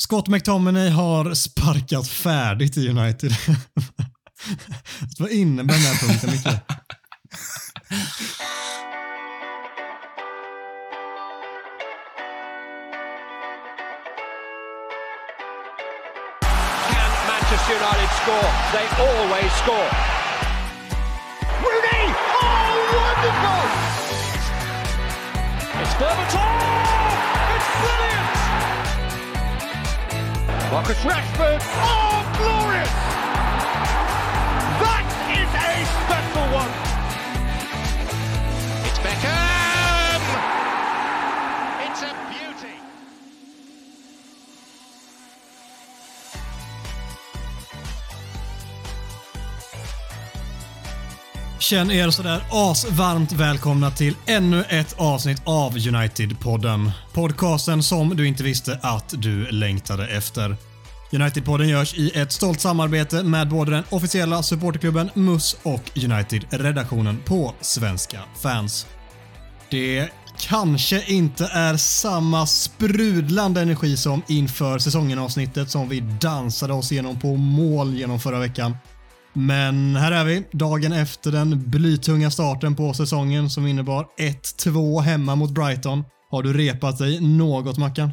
Scott McTominay har sparkat färdigt i United. Vad innebär den här punkten, Micke? Manchester United score? They always score. Rooney! Oh, wonderful! It's Berbatov! It's brilliant! Marcus Rashford! Oh, glorious! That is a special one! It's Beckham! It's a beauty! Känn er sådär asvarmt välkomna till ännu ett avsnitt av United-podden. Podcasten som du inte visste att du längtade efter. United-podden görs i ett stolt samarbete med både den officiella supporterklubben MUS och United-redaktionen på Svenska fans. Det kanske inte är samma sprudlande energi som inför säsongen-avsnittet som vi dansade oss igenom på mål genom förra veckan. Men här är vi, dagen efter den blytunga starten på säsongen som innebar 1-2 hemma mot Brighton. Har du repat dig något Mackan?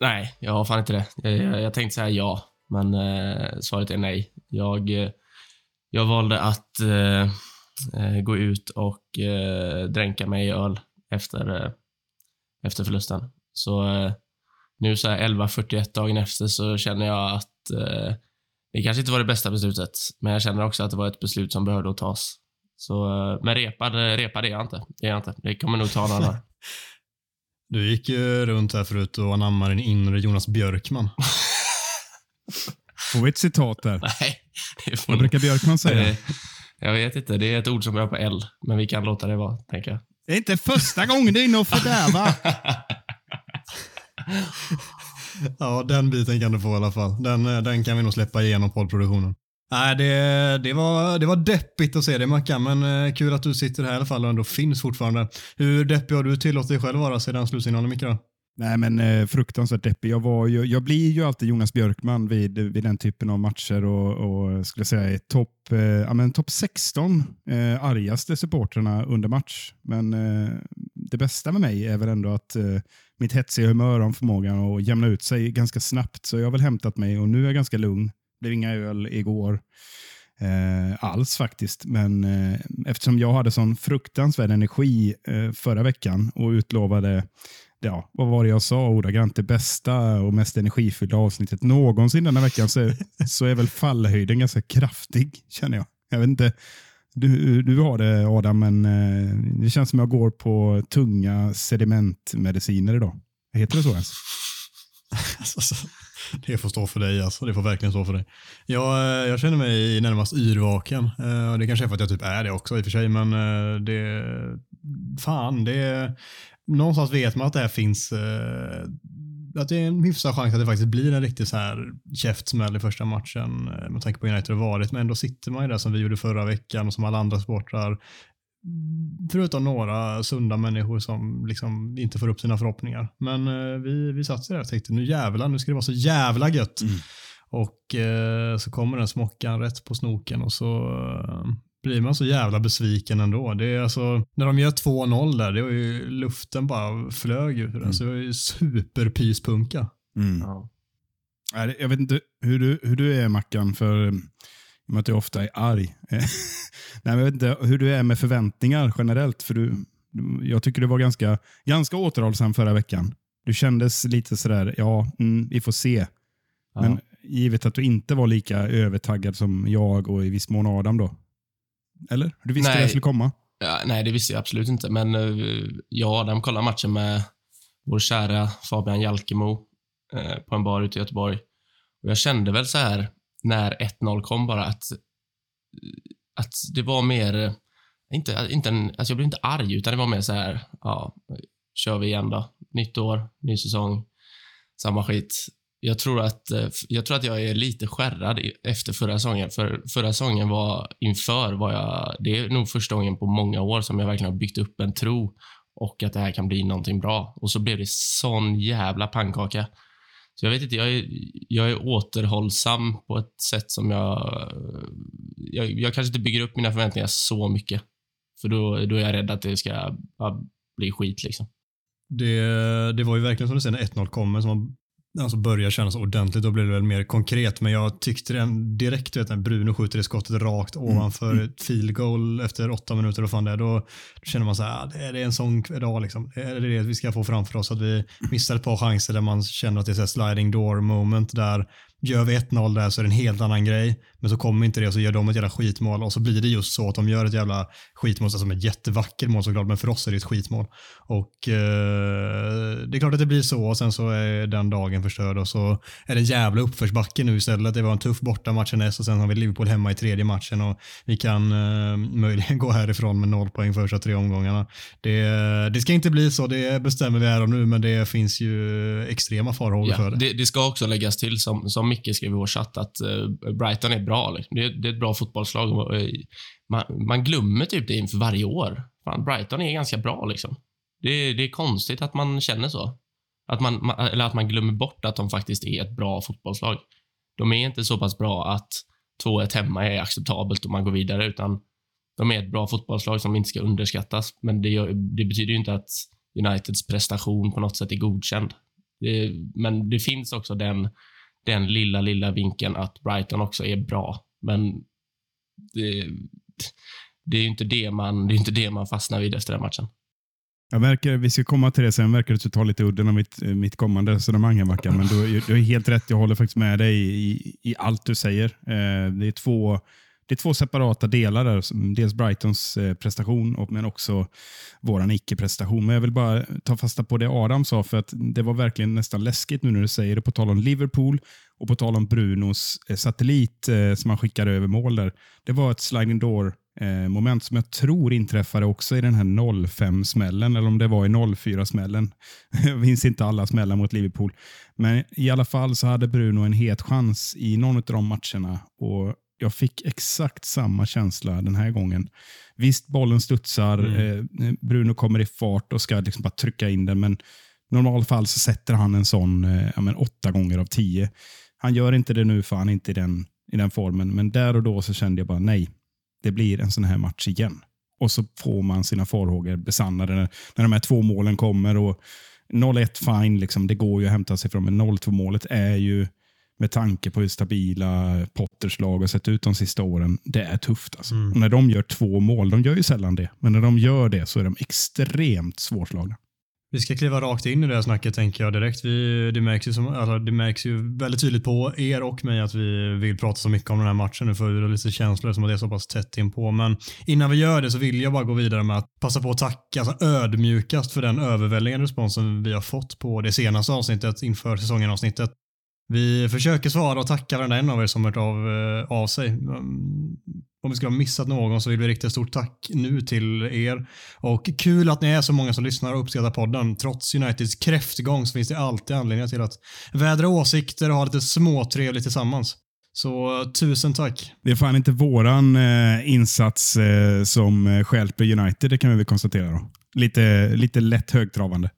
Nej, jag har fan inte det. Jag, jag, jag tänkte säga ja, men eh, svaret är nej. Jag, eh, jag valde att eh, eh, gå ut och eh, dränka mig i öl efter, eh, efter förlusten. Så eh, nu så 11.41 dagen efter så känner jag att eh, det kanske inte var det bästa beslutet, men jag känner också att det var ett beslut som behövde tas. Så, eh, men repad, repad är jag inte. Det är jag inte. Det kommer nog ta några dagar. Du gick ju runt här förut och anammade din inre Jonas Björkman. Får vi ett citat där? Nej, det får Vad brukar Björkman säga? Eh, Jag vet inte. Det är ett ord som börjar på L, men vi kan låta det vara, tänker jag. Det är inte första gången du är inne och fördärvar. Ja, den biten kan du få i alla fall. Den, eh, den kan vi nog släppa igenom poddproduktionen. Nej, det, det, var, det var deppigt att se det Mackan, men eh, kul att du sitter här i alla fall och ändå finns fortfarande. Hur deppig har du tillåtit dig själv vara sedan slutsignalen Micke? Nej, men eh, fruktansvärt deppig. Jag, var ju, jag blir ju alltid Jonas Björkman vid, vid den typen av matcher och, och skulle säga i topp eh, ja, men 16 eh, argaste supporterna under match. Men eh, det bästa med mig är väl ändå att eh, mitt hetsiga humör har förmågan att jämna ut sig ganska snabbt. Så jag har väl hämtat mig och nu är jag ganska lugn. Blev inga öl igår eh, alls faktiskt. Men eh, eftersom jag hade sån fruktansvärd energi eh, förra veckan och utlovade ja, vad var det jag sa ordagrant? Det bästa och mest energifyllda avsnittet någonsin denna veckan så, så är väl fallhöjden ganska kraftig, känner jag. Jag vet inte du, du har det Adam, men eh, det känns som jag går på tunga sedimentmediciner idag. Heter det så ens? Alltså, Det får stå för dig alltså. Det får verkligen stå för dig. Jag, eh, jag känner mig närmast yrvaken. Eh, det kanske är för att jag typ är det också i och för sig, men eh, det... Fan, det... Någonstans vet man att det här finns... Att det är en hyfsad chans att det faktiskt blir en riktig så här käftsmäll i första matchen. Med tanke på hur United har varit. Men ändå sitter man ju där som vi gjorde förra veckan och som alla andra sportrar. Förutom några sunda människor som liksom inte får upp sina förhoppningar. Men eh, vi, vi satt där och tänkte nu jävlar, nu ska det vara så jävla gött. Och eh, så kommer den smockan rätt på snoken och så eh, blir man så jävla besviken ändå. Det är alltså, när de gör 2-0 där, det var ju luften bara flög ur den. Så det var ju superpyspunka. Ja. Nej, Jag vet inte hur du, hur du är Mackan, för med att du ofta är arg. Nej, jag vet inte hur du är med förväntningar generellt. För du, jag tycker du var ganska, ganska återhållsam förra veckan. Du kändes lite sådär, ja, mm, vi får se. Ja. Men givet att du inte var lika övertaggad som jag och i viss mån Adam då. Eller? Du visste Nej. det skulle komma? Ja, nej, det visste jag absolut inte, men eh, jag och Adam kollade matchen med vår kära Fabian Jalkemo eh, på en bar ute i Göteborg. Och jag kände väl så här när 1-0 kom bara att, att det var mer, inte, inte en, alltså jag blev inte arg, utan det var mer så här, ja, kör vi igen då. Nytt år, ny säsong, samma skit. Jag tror att, jag tror att jag är lite skärrad efter förra säsongen. För förra säsongen var inför, var jag, det är nog första gången på många år som jag verkligen har byggt upp en tro och att det här kan bli någonting bra. Och så blev det sån jävla pannkaka. Så jag vet inte, jag är, jag är återhållsam på ett sätt som jag, jag... Jag kanske inte bygger upp mina förväntningar så mycket. För då, då är jag rädd att det ska ja, bli skit liksom. Det, det var ju verkligen som du säger när 1-0 kommer som man alltså börjar kännas ordentligt. Då blir det väl mer konkret. Men jag tyckte den direkt vet, när Bruno skjuter det skottet rakt mm. ovanför mm. ett field goal efter åtta minuter. Och fan det, då, känner man så här, ah, det är en sån dag liksom. Det är det vi ska få framför oss. Att vi missar ett par chanser där man känner att det är sliding door moment där Gör vi 1-0 där så är det en helt annan grej. Men så kommer inte det och så gör de ett jävla skitmål och så blir det just så att de gör ett jävla skitmål som alltså ett jättevackert mål såklart, men för oss är det ett skitmål. Och eh, det är klart att det blir så och sen så är den dagen förstörd och så är det en jävla uppförsbacke nu istället. Det var en tuff bortamatch näst och sen har vi Liverpool hemma i tredje matchen och vi kan eh, möjligen gå härifrån med noll poäng första tre omgångarna. Det, det ska inte bli så, det bestämmer vi här och nu, men det finns ju extrema farhågor ja, för det. det. det. ska också läggas till som, som Micke skrev i vår chatt att eh, Brighton är bra. Liksom. Det, är ett bra fotbollslag. Eh, man, glömmer typ det inför varje år. Fan, Brighton är ganska bra. Liksom. Det, det är konstigt att man känner så. Att man, man, eller att man glömmer bort att de faktiskt är ett bra fotbollslag. De är inte så pass bra att 2-1 hemma är acceptabelt och man går vidare, utan de är ett bra fotbollslag som inte ska underskattas. Men det, gör, det betyder ju inte att Uniteds prestation på något sätt är godkänd. Det, men det finns också den den lilla, lilla vinkeln att Brighton också är bra. Men det, det är inte det man, det är inte det man fastnar vid efter den matchen. Jag verkar, vi ska komma till det sen, verkar det ta lite udden av mitt, eh, mitt kommande resonemang här Mackan, men du, du har helt rätt. Jag håller faktiskt med dig i, i allt du säger. Eh, det är två det är två separata delar där. Dels Brightons eh, prestation, men också vår icke-prestation. Men jag vill bara ta fasta på det Adam sa, för att det var verkligen nästan läskigt nu när du säger det. På tal om Liverpool och på tal om Brunos eh, satellit eh, som han skickade över mål där. Det var ett sliding door moment som jag tror inträffade också i den här 05-smällen, eller om det var i 04-smällen. Jag minns inte alla smällar mot Liverpool. Men i alla fall så hade Bruno en het chans i någon av de matcherna. Och jag fick exakt samma känsla den här gången. Visst, bollen studsar, mm. eh, Bruno kommer i fart och ska liksom bara trycka in den, men i normalfall så sätter han en sån eh, ja, men åtta gånger av tio. Han gör inte det nu för han är inte i den, i den formen, men där och då så kände jag bara nej, det blir en sån här match igen. Och så får man sina farhågor besannade när, när de här två målen kommer. och 0-1 fine, liksom, det går ju att hämta sig från, men 0-2 målet är ju med tanke på hur stabila Potters lag har sett ut de sista åren. Det är tufft. Alltså. Mm. när de gör två mål, de gör ju sällan det, men när de gör det så är de extremt svårslagna. Vi ska kliva rakt in i det här snacket tänker jag direkt. Vi, det, märks ju som, alltså, det märks ju väldigt tydligt på er och mig att vi vill prata så mycket om den här matchen nu för vi har lite känslor som att det är så pass tätt in på. Men innan vi gör det så vill jag bara gå vidare med att passa på att tacka alltså ödmjukast för den överväldigande responsen vi har fått på det senaste avsnittet inför säsongen avsnittet. Vi försöker svara och tacka varenda en av er som hört av, eh, av sig. Mm, om vi skulle ha missat någon så vill vi rikta ett stort tack nu till er. Och kul att ni är så många som lyssnar och uppskattar podden. Trots Uniteds kräftgång så finns det alltid anledningar till att vädra åsikter och ha lite småtrevligt tillsammans. Så tusen tack. Det är fan inte våran eh, insats eh, som skälper United, det kan vi väl konstatera. Då. Lite, lite lätt högtravande.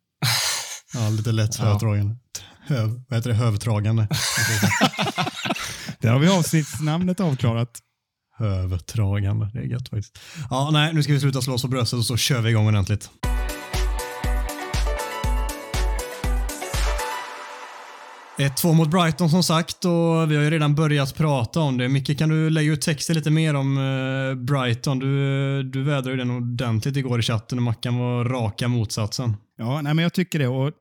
ja, lite lätt högtravande höv, vad heter det, hövtragande. Där har vi avsnittsnamnet avklarat. Hövtragande, det är gött faktiskt. Ja, nej, nu ska vi sluta slå oss på bröstet och så kör vi igång ordentligt. 1-2 mot Brighton som sagt och vi har ju redan börjat prata om det. Micke, kan du lägga ut texten lite mer om uh, Brighton? Du, du vädrade ju den ordentligt igår i chatten och Mackan var raka motsatsen. Ja, nej, men jag tycker det. Och,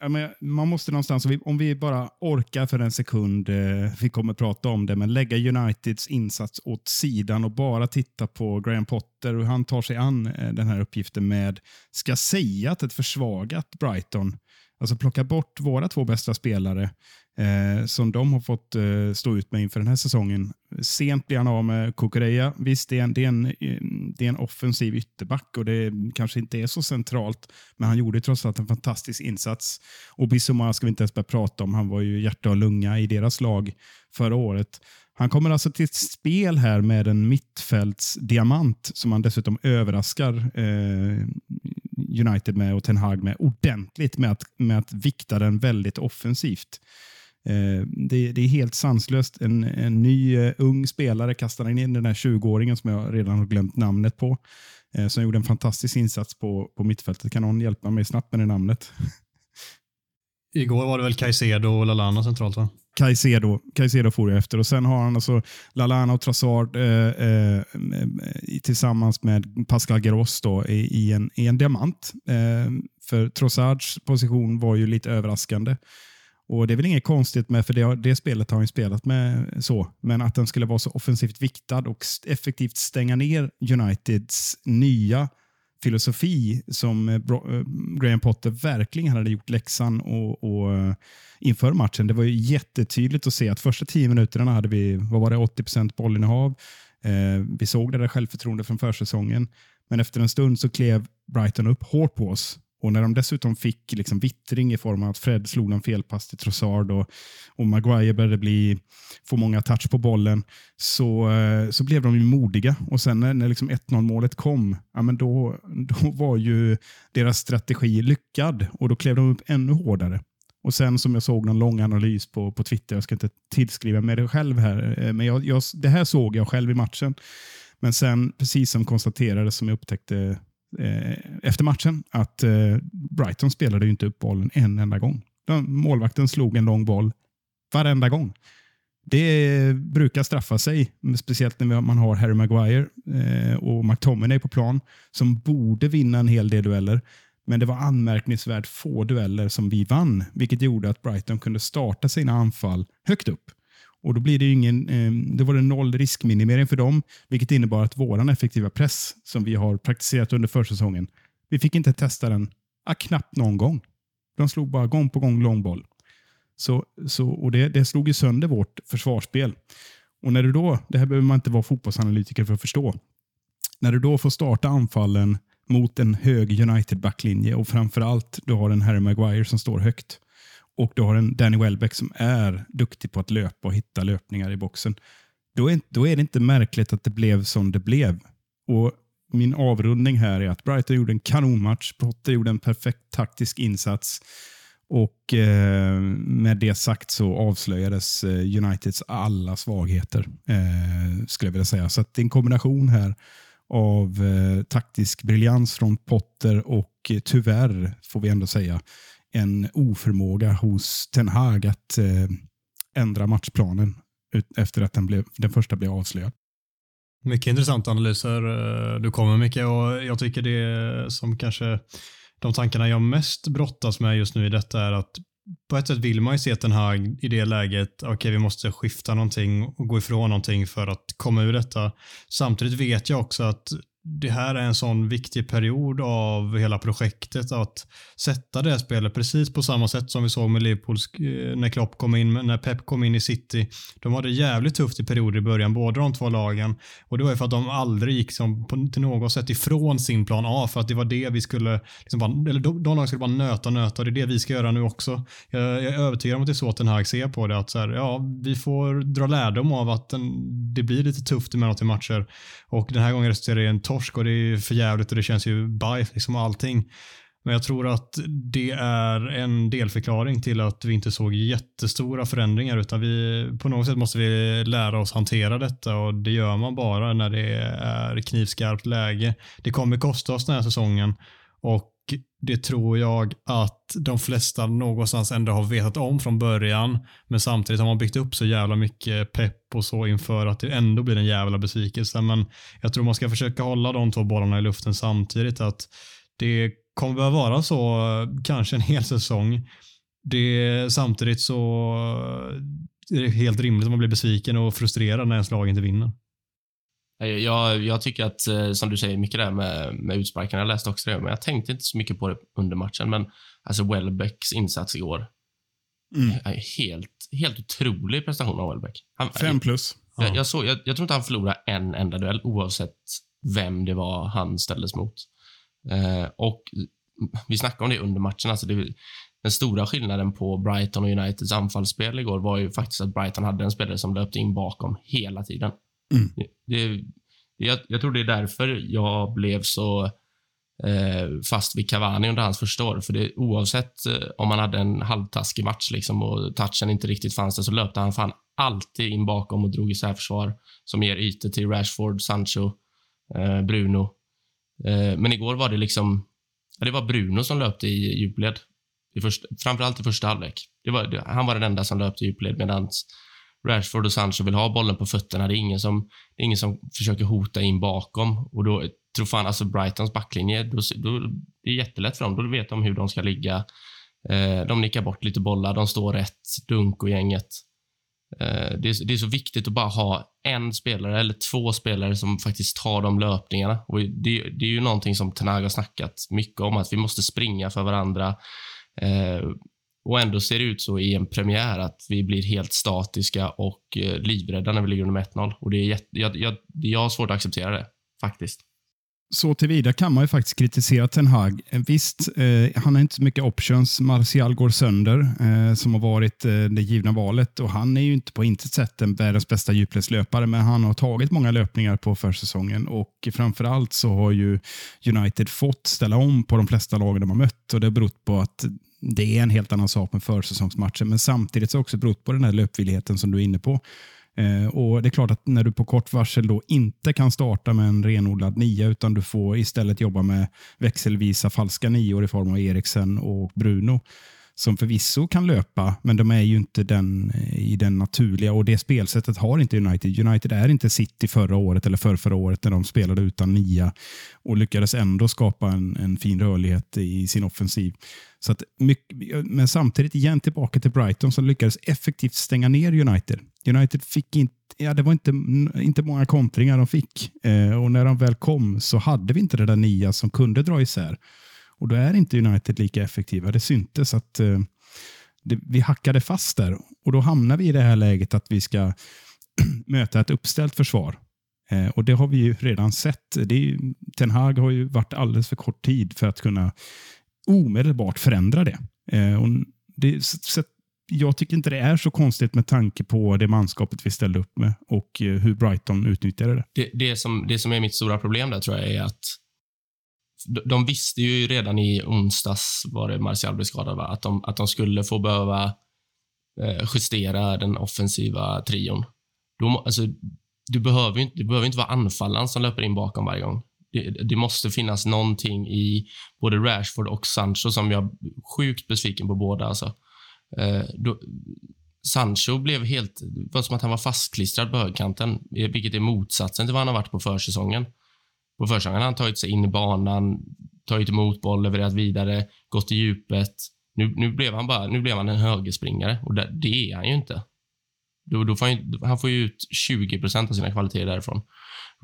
man måste någonstans, om vi bara orkar för en sekund, eh, vi kommer prata om det, men lägga Uniteds insats åt sidan och bara titta på Graham Potter och hur han tar sig an eh, den här uppgiften med, ska säga att ett försvagat Brighton Alltså plocka bort våra två bästa spelare eh, som de har fått eh, stå ut med inför den här säsongen. Sent blir han av med Kukureya. Visst, det är, en, det, är en, eh, det är en offensiv ytterback och det kanske inte är så centralt, men han gjorde trots allt en fantastisk insats. Och Bissoma ska vi inte ens börja prata om. Han var ju hjärta och lunga i deras lag förra året. Han kommer alltså till ett spel här med en mittfältsdiamant som han dessutom överraskar eh, United med och Ten Hag med ordentligt med att, med att vikta den väldigt offensivt. Eh, det, det, är helt sanslöst. En, en ny uh, ung spelare kastade in den här 20-åringen som jag redan har glömt namnet på. Uh, som gjorde en fantastisk insats på, på mittfältet. Kan någon hjälpa mig snabbt med det namnet? Igår var det väl Caicedo och Lalana centralt va? Caicedo, Caicedo får jag efter och sen har han alltså Lalana och Trossard eh, eh, tillsammans med Pascal Geros då, i, i, en, i en diamant. Eh, för Trossards position var ju lite överraskande. Och Det är väl inget konstigt med, för det, det spelet har han spelat med så, men att den skulle vara så offensivt viktad och effektivt stänga ner Uniteds nya filosofi som eh, eh, Graham Potter verkligen hade gjort läxan och, och eh, inför matchen. Det var ju jättetydligt att se att första tio minuterna hade vi vad var det, 80% bollinnehav. Eh, vi såg det där självförtroendet från försäsongen. Men efter en stund så klev Brighton upp hårt på oss och när de dessutom fick liksom vittring i form av att Fred slog en felpass till Trossard och, och Maguire började bli, få många touch på bollen så, eh, så blev de ju modiga. Och sen när, när liksom 1-0 målet kom, ja, men då, då var ju deras strategi lyckad och då klev de upp ännu hårdare. Och sen som jag såg någon lång analys på, på Twitter, jag ska inte tillskriva mig det själv här, eh, men jag, jag, det här såg jag själv i matchen. Men sen, precis som konstaterades, som jag upptäckte Eh, efter matchen att eh, Brighton spelade ju inte upp bollen en enda gång. Målvakten slog en lång boll varenda gång. Det brukar straffa sig, speciellt när man har Harry Maguire eh, och McTominay på plan som borde vinna en hel del dueller. Men det var anmärkningsvärt få dueller som vi vann, vilket gjorde att Brighton kunde starta sina anfall högt upp. Och Då blir det ingen, eh, det var det noll riskminimering för dem, vilket innebar att vår effektiva press som vi har praktiserat under försäsongen, vi fick inte testa den ah, knappt någon gång. De slog bara gång på gång långboll. Så, så, och det, det slog ju sönder vårt försvarsspel. Och när du då, det här behöver man inte vara fotbollsanalytiker för att förstå, när du då får starta anfallen mot en hög United-backlinje och framförallt du har en Harry Maguire som står högt och du har en Danny Welbeck som är duktig på att löpa och hitta löpningar i boxen. Då är, då är det inte märkligt att det blev som det blev. Och Min avrundning här är att Brighton gjorde en kanonmatch. Potter gjorde en perfekt taktisk insats. Och eh, Med det sagt så avslöjades eh, Uniteds alla svagheter, eh, skulle jag vilja säga. Så det är en kombination här av eh, taktisk briljans från Potter och eh, tyvärr, får vi ändå säga, en oförmåga hos Ten Hag att eh, ändra matchplanen efter att den, blev, den första blev avslöjad. Mycket intressanta analyser eh, du kommer Micke och jag tycker det som kanske de tankarna jag mest brottas med just nu i detta är att på ett sätt vill man ju se Ten Hag i det läget, okej okay, vi måste skifta någonting och gå ifrån någonting för att komma ur detta. Samtidigt vet jag också att det här är en sån viktig period av hela projektet att sätta det spelet precis på samma sätt som vi såg med Liverpool eh, när Klopp kom in, när Pep kom in i City. De hade jävligt tufft i perioder i början, båda de två lagen. Och det var ju för att de aldrig gick som på, till något sätt ifrån sin plan A för att det var det vi skulle, liksom bara, eller de, de lagen skulle bara nöta och nöta och det är det vi ska göra nu också. Jag, jag är övertygad om att det är så att den här ser på det, att så här, ja, vi får dra lärdom av att den, det blir lite tufft emellanåt i matcher och den här gången resulterar det i en torsk och det är för jävligt och det känns ju bajs liksom allting. Men jag tror att det är en delförklaring till att vi inte såg jättestora förändringar utan vi, på något sätt måste vi lära oss hantera detta och det gör man bara när det är knivskarpt läge. Det kommer kosta oss den här säsongen och det tror jag att de flesta någonstans ändå har vetat om från början. Men samtidigt har man byggt upp så jävla mycket pepp och så inför att det ändå blir en jävla besvikelse. Men jag tror man ska försöka hålla de två bollarna i luften samtidigt. att Det kommer behöva vara så eh, kanske en hel säsong. Det, samtidigt så eh, är det helt rimligt att man blir besviken och frustrerad när ens lag inte vinner. Jag, jag tycker att, eh, som du säger, mycket där med, med utsparken. Jag läste också det, men jag tänkte inte så mycket på det under matchen. Men alltså Welbecks insats igår. Mm. Helt, helt otrolig prestation av Welbeck. Han, Fem plus. Jag, jag, såg, jag, jag tror inte han förlorade en enda duell, oavsett vem det var han ställdes mot. Eh, och vi snackade om det under matchen. Alltså det, den stora skillnaden på Brighton och Uniteds anfallsspel igår var ju faktiskt att Brighton hade en spelare som löpte in bakom hela tiden. Mm. Det, det, jag, jag tror det är därför jag blev så eh, fast vid Cavani under hans första år. För det, oavsett eh, om han hade en halvtaskig match liksom, och touchen inte riktigt fanns där, så löpte han fan alltid in bakom och drog isär försvar som ger ytor till Rashford, Sancho, eh, Bruno. Eh, men igår var det liksom, ja, det var Bruno som löpte i djupled. I första, framförallt i första halvlek. Det var, det, han var den enda som löpte i djupled medan Rashford och Sancho vill ha bollen på fötterna. Det är ingen som, det är ingen som försöker hota in bakom. Och då tror fan, alltså Brightons backlinje, då, då, det är jättelätt för dem. Då vet de hur de ska ligga. Eh, de nickar bort lite bollar, de står rätt, Dunk och gänget. Eh, det, är, det, är, så viktigt att bara ha en spelare eller två spelare som faktiskt tar de löpningarna. Och det, det är ju någonting som Tenag har snackat mycket om, att vi måste springa för varandra. Eh, och ändå ser det ut så i en premiär att vi blir helt statiska och eh, livrädda när vi ligger under med 1-0. Och det är jätte, jag, jag, jag har svårt att acceptera det, faktiskt. Så tillvida kan man ju faktiskt kritisera Ten Hag. Eh, visst, eh, han har inte så mycket options. Martial går sönder, eh, som har varit eh, det givna valet. Och Han är ju inte på intet sätt en världens bästa djupledslöpare, men han har tagit många löpningar på försäsongen. Och framför allt så har ju United fått ställa om på de flesta lagen de har mött. Och Det har berott på att det är en helt annan sak med försäsongsmatcher, men samtidigt så har det också berott på den här löpvilligheten som du är inne på. Eh, och Det är klart att när du på kort varsel då inte kan starta med en renodlad nia, utan du får istället jobba med växelvisa falska nior i form av Eriksen och Bruno, som förvisso kan löpa, men de är ju inte den, eh, i den naturliga och det spelsättet har inte United. United är inte City förra året eller för förra året när de spelade utan nia och lyckades ändå skapa en, en fin rörlighet i sin offensiv. Så att mycket, men samtidigt igen tillbaka till Brighton som lyckades effektivt stänga ner United. United fick inte, ja, det var inte, inte många kontringar de fick eh, och när de väl kom så hade vi inte det där nia som kunde dra isär. Och då är inte United lika effektiva. Det syntes att eh, det, vi hackade fast där och då hamnar vi i det här läget att vi ska möta ett uppställt försvar. Eh, och Det har vi ju redan sett. Det är, Ten Hag har ju varit alldeles för kort tid för att kunna omedelbart förändra det. Eh, och det så, jag tycker inte det är så konstigt med tanke på det manskapet vi ställde upp med och eh, hur Brighton utnyttjade det. Det, det, som, det som är mitt stora problem där tror jag är att de visste ju redan i onsdags, var det Martial blev skadad, va? Att, de, att de skulle få behöva eh, justera den offensiva trion. De, alltså, du, behöver inte, du behöver inte vara anfallaren som löper in bakom varje gång. Det, det, måste finnas någonting i både Rashford och Sancho som jag är sjukt besviken på båda. Alltså. Eh, då, Sancho blev helt... Det var som att han var fastklistrad på högkanten, eh, vilket är motsatsen till vad han har varit på försäsongen. På försäsongen har han tagit sig in i banan, tagit emot boll, levererat vidare, gått i djupet. Nu, nu, blev, han bara, nu blev han en högerspringare och det, det är han ju inte. Då, då får han, han får ju ut 20 procent av sina kvaliteter därifrån.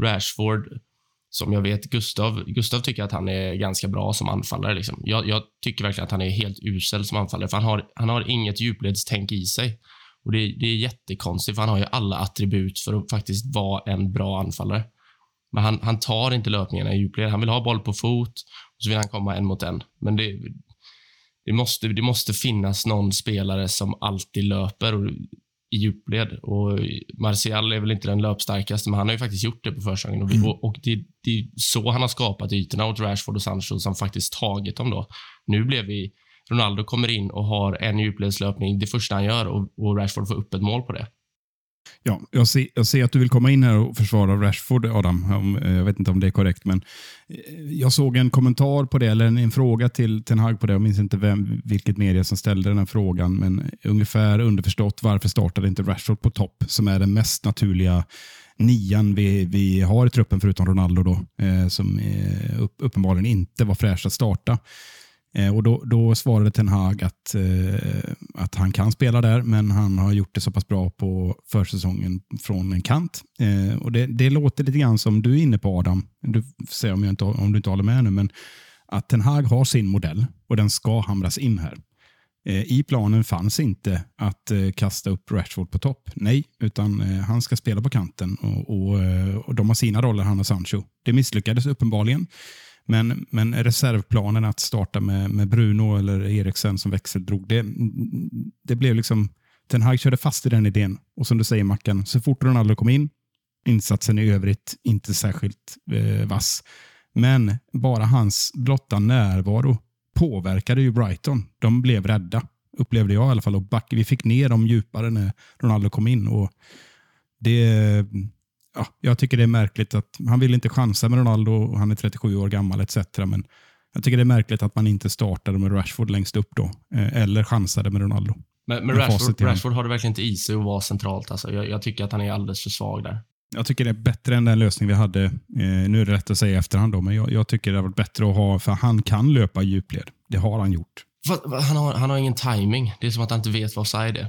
Rashford som jag vet Gustav, Gustav tycker att han är ganska bra som anfallare. Liksom. Jag, jag, tycker verkligen att han är helt usel som anfallare, för han har, han har inget djupledstänk i sig. Och det, det är jättekonstigt, för han har ju alla attribut för att faktiskt vara en bra anfallare. Men han, han tar inte löpningarna i djupled. Han vill ha boll på fot och så vill han komma en mot en. Men det, det, måste, det måste finnas någon spelare som alltid löper. Och i djupled. Och Martial är väl inte den löpstarkaste, men han har ju faktiskt gjort det på försäsongen. Och, mm. och det, det, är så han har skapat ytorna åt Rashford och Sancho som faktiskt tagit dem. då. Nu blev vi... Ronaldo kommer in och har en djupledslöpning det första han gör och, och Rashford får upp ett mål på det. Ja, jag ser, jag ser att du vill komma in här och försvara Rashford, Adam. Eh, jag vet inte om det är korrekt, men eh, jag såg en kommentar på det, eller en, en fråga till Ten Hag på det. Jag minns inte vem, vilket media som ställde den här frågan, men eh, ungefär underförstått varför startade inte Rashford på topp, som är den mest naturliga nian vi, vi har i truppen, förutom Ronaldo, då, eh, som eh, upp, uppenbarligen inte var fräsch att starta. Eh, och då, då svarade Ten Hag att, eh, att han kan spela där, men han har gjort det så pass bra på försäsongen från en kant. Eh, och det, det låter lite grann som du är inne på Adam, du säger om, jag inte, om du inte håller med nu, men att Ten Hag har sin modell och den ska hamras in här. Eh, I planen fanns inte att eh, kasta upp Rashford på topp. Nej, utan eh, han ska spela på kanten och, och, eh, och de har sina roller, han och Sancho. Det misslyckades uppenbarligen. Men, men reservplanen att starta med, med Bruno eller Eriksen som växeldrog, det, det blev liksom... Ten Hag körde fast i den idén. Och som du säger Mackan, så fort Ronaldo kom in, insatsen i övrigt inte särskilt eh, vass. Men bara hans blotta närvaro påverkade ju Brighton. De blev rädda, upplevde jag i alla fall. Och back, vi fick ner dem djupare när Ronaldo kom in. Och det, ja, jag tycker det är märkligt att han vill inte chansa med Ronaldo och han är 37 år gammal etc. Men jag tycker det är märkligt att man inte startade med Rashford längst upp då. eh, Eller chansade med Ronaldo. Men, men Rashford. Rashford har det verkligen inte i sig att vara centralt. Alltså. Jag, jag tycker att han är alldeles för svag där. Jag tycker det är bättre än den lösning vi hade. Eh, nu är det rätt att säga i efterhand, då, men jag, jag tycker det har varit bättre att ha, för han kan löpa i djupled. Det har han gjort. Fast, han, har, han har ingen timing. Det är som att han inte vet vad offside är.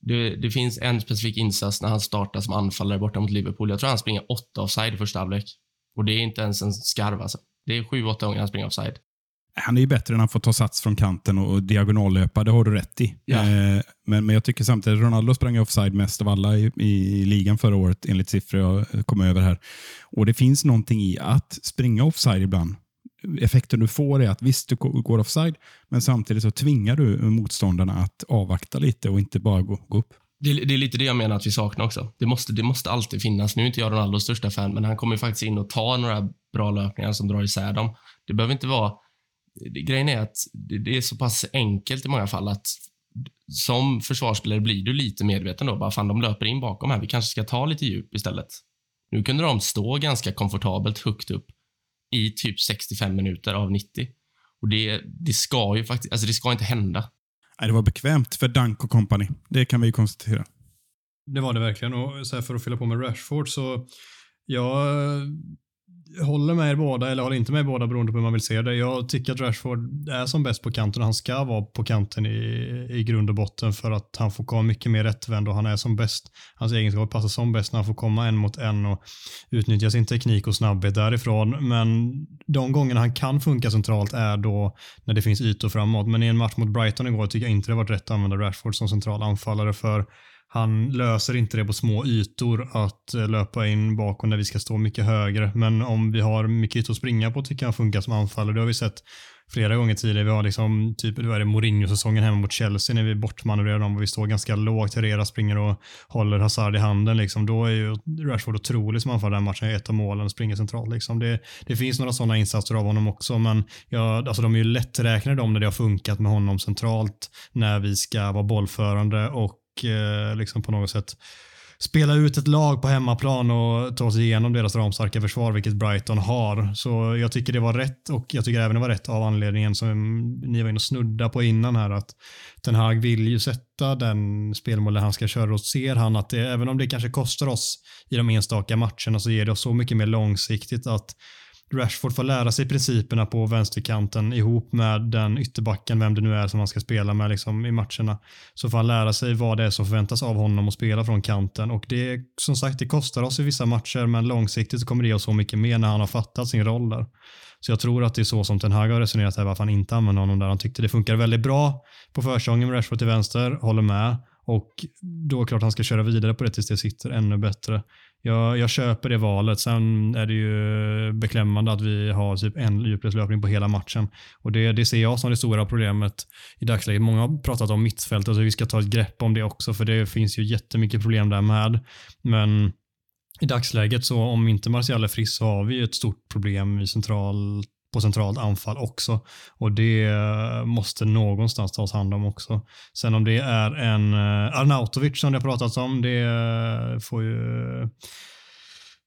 Det, det finns en specifik insats när han startar som anfallare borta mot Liverpool. Jag tror han springer åtta offside i första halvlek. Och det är inte ens en skarv alltså. Det är sju, åtta gånger han springer offside. Han är ju bättre än att få ta sats från kanten och, diagonallöpa, det har du rätt i. Ja. Eh, men, men jag tycker samtidigt, Ronaldo sprang offside mest av alla i, i, i ligan förra året, enligt siffror jag kom över här. Och Det finns någonting i att springa offside ibland. Effekten du får är att visst, du går offside, men samtidigt så tvingar du motståndarna att avvakta lite och inte bara gå, gå upp. Det, är- det är lite det jag menar att vi saknar också. Det måste, det måste alltid finnas. Nu är inte jag Ronaldos största fan, men han kommer ju faktiskt in och tar några bra löpningar som drar isär dem. Det behöver inte vara... Det, grejen är att det, det är så pass enkelt i många fall att som försvarsspelare blir du lite medveten då. Bara fan, de löper in bakom här. Vi kanske ska ta lite djup istället. Nu kunde de stå ganska komfortabelt högt upp i typ 65 minuter av 90. Och det, det ska ju faktiskt, alltså det ska inte hända. Nej, det var bekvämt för Dunk och company. Det kan vi ju konstatera. Det var det verkligen. Och så här för att fylla på med Rashford så jag håller med er båda, eller håller inte med er båda beroende på hur man vill se det. Jag tycker att Rashford är som bäst på kanten och han ska vara på kanten i, i grund och botten för att han får komma mycket mer rättvänd och han är som bäst. Hans egenskaper passar som bäst när han får komma en mot en och utnyttja sin teknik och snabbhet därifrån. Men de gångerna han kan funka centralt är då när det finns ytor framåt. Men i en match mot Brighton igår tycker jag inte det varit rätt att använda Rashford som central anfallare för han löser inte det på små ytor att eh, löpa in bakom där vi ska stå mycket högre. Men om vi har mycket ytor att springa på tycker jag han funkar som anfallare. Det har vi sett flera gånger tidigare. Vi har liksom, typ, det var det Mourinho-säsongen hemma mot Chelsea när vi bortmanövrerar dem och vi står ganska lågt. Herrera springer och håller Hazard i handen. Liksom. Då är ju Rashford otrolig som anfallare i den matchen. Ett av målen och springer centralt. Liksom. Det, det finns några sådana insatser av honom också, men ja, alltså, de är ju lätträknade de när det har funkat med honom centralt när vi ska vara bollförande och eh, liksom på något sätt spela ut ett lag på hemmaplan och ta sig igenom deras ramstarka försvar, vilket Brighton har. Så jag tycker det var rätt och jag tycker även det var rätt av anledningen som ni var inne och snudda på innan här att Ten Hag vill ju sätta den spelmodell han ska köra och ser han att det, även om det kanske kostar oss i de enstaka matcherna så ger det oss så mycket mer långsiktigt att Rashford får lära sig principerna på vänsterkanten ihop med den ytterbacken, vem det nu är som han ska spela med liksom, i matcherna. Så får han lära sig vad det är som förväntas av honom att spela från kanten. Och det, som sagt, det kostar oss i vissa matcher, men långsiktigt så kommer det ge oss så mycket mer när han har fattat sin roll där. Så jag tror att det är så som Ten Hag har resonerat här, varför han inte använder honom där. Han tyckte det funkar väldigt bra på försången med Rashford till vänster, håller med. Och då är det klart han ska köra vidare på det tills det sitter ännu bättre. Jag, jag köper det valet. Sen är det ju beklämmande att vi har typ en djupledslöpning på hela matchen. Och det, det ser jag som det stora problemet i dagsläget. Många har pratat om mittfältet och vi ska ta ett grepp om det också för det finns ju jättemycket problem där med. Men i dagsläget så om inte Martial är frisk så har vi ju ett stort problem i centralt på centralt anfall också. Och det eh, måste någonstans tas hand om också. Sen om det är en eh, Arnautovic som det har pratats om, det eh, får ju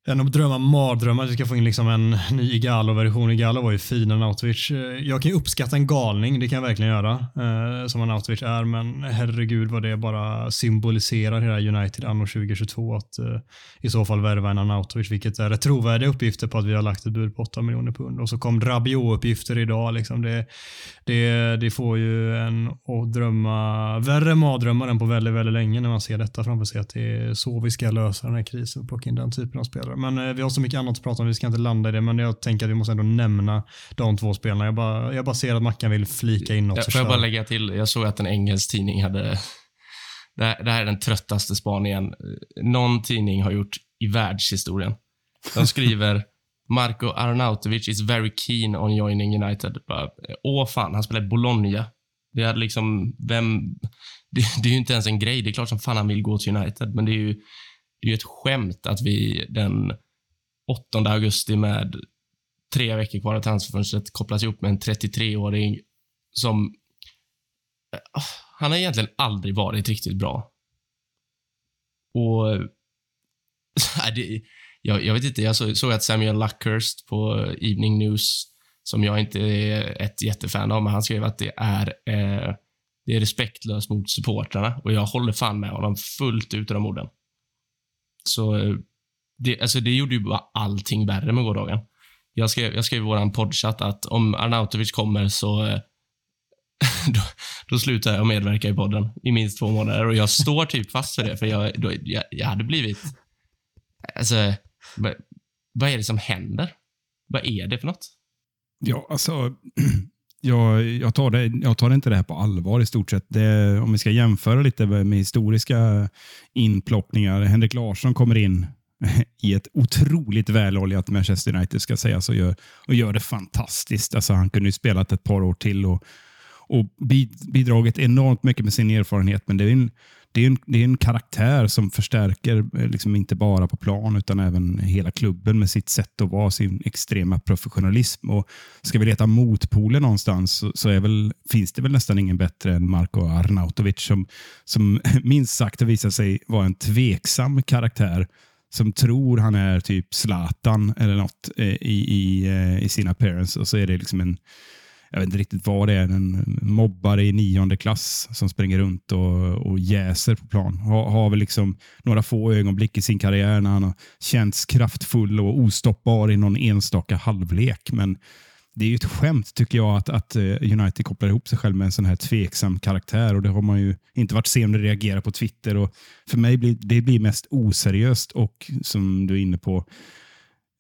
en av drömmar, mardrömmar, att vi ska få in liksom en ny Igalo-version. Igalo var ju fin, Arnautovic. Eh, Jag kan ju uppskatta en galning, det kan jag verkligen göra, eh, som Arnautovic är, men herregud vad det bara symboliserar hela United anno 2022 att eh, i så fall värva en Arnautovic, vilket är trovärdiga uppgifter på att vi har lagt ett bud på 8 miljoner pund. Och så kom Rabiot-uppgifter idag. Liksom. Det, det, det får ju en att drömma, värre mardrömmar än på väldigt, väldigt länge när man ser detta framför sig, att det är så vi ska lösa den här krisen och plocka in den typen av spelare. Men eh, vi har så mycket annat att prata om, vi ska inte landa i det, men jag tänker att vi måste ändå nämna de två spelarna. Jag bara, jag bara ser att Mackan vill flika in något. Så får jag bara lägga till, jag såg att en engelsk tidning hade... Det här, det här är den tröttaste spaningen någon tidning har gjort i världshistorien. De skriver Marco Arnautovic is very keen on joining United. Bara, Åh fan, han spelar i Bologna. Det hade liksom, vem... Det, det är ju inte ens en grej. Det är klart som fan han vill gå till United, men det är ju, det är ju ett skämt att vi den 8 augusti med tre veckor kvar av transferfönstret kopplas ihop med en 33-åring som... Eh, han har egentligen aldrig varit riktigt bra. Och... Nej, det, jag, jag vet inte, jag såg att Samuel Luckhurst på Evening News, som jag inte är ett jättefan av, men han skrev att det är, eh, det är respektlöst mot supportrarna och jag håller fan med honom fullt ut i de orden. Så eh, det, alltså det gjorde ju bara allting värre med gårdagen. Jag skrev, jag skrev i vår poddchatt att om Arnautovic kommer så eh, då, då slutar jag medverka i podden i minst två månader och jag står typ fast för det för jag, då, jag, jag hade blivit... Alltså, vad, vad är det som händer? Vad är det för något? Ja, alltså, jag, jag, tar det, jag tar inte det här på allvar i stort sett. Det, om vi ska jämföra lite med, historiska inplockningar. Henrik Larsson kommer in i ett otroligt väloljat Manchester United ska sägas och gör, och gör det fantastiskt. Alltså, han kunde ju spelat ett par år till och, och bidragit enormt mycket med sin erfarenhet. Men det är en, det är en, det är en karaktär som förstärker, eh, liksom inte bara på plan, utan även hela klubben med sitt sätt att vara, sin extrema professionalism. Och ska vi leta motpoler någonstans så, så är väl, finns det väl nästan ingen bättre än Marko Arnautovic som, som minst sagt har visat sig vara en tveksam karaktär som tror han är typ Zlatan eller något eh, i, i, eh, i sin appearance. Och så är det liksom en, jag vet inte riktigt vad det är, en mobbare i nionde klass som springer runt och, och jäser på plan. Har, har väl liksom några få ögonblick i sin karriär när han har känts kraftfull och ostoppbar i någon enstaka halvlek. Men det är ju ett skämt tycker jag att, att eh, United kopplar ihop sig själv med en sån här tveksam karaktär och det har man ju inte varit sen att reagera på Twitter. Och för mig blir det blir mest oseriöst och som du är inne på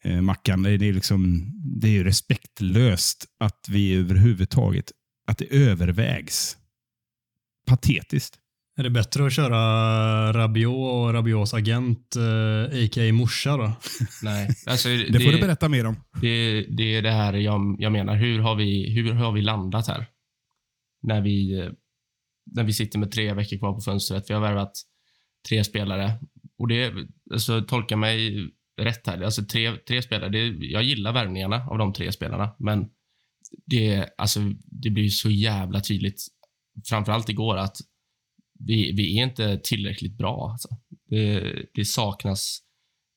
eh, Mackan, det är, liksom, det är ju respektlöst att vi överhuvudtaget, att det övervägs. Patetiskt. Är det bättre att köra Rabiot och Rabiots agent, eh, a.k.a. morsa då? Nej, alltså det, Det får du berätta mer om. det, det är det här jag, jag menar. Hur har, vi, hur har vi landat här? När vi, eh, när vi sitter med tre veckor kvar på fönstret. Vi har värvat tre spelare. Och det, alltså, tolka mig rätt här. Alltså, tre, tre spelare. Det, jag gillar värvningarna av de tre spelarna, men det, alltså, det blir så jävla tydligt, framförallt igår, att vi, vi är inte tillräckligt bra. Alltså. Det, det, saknas,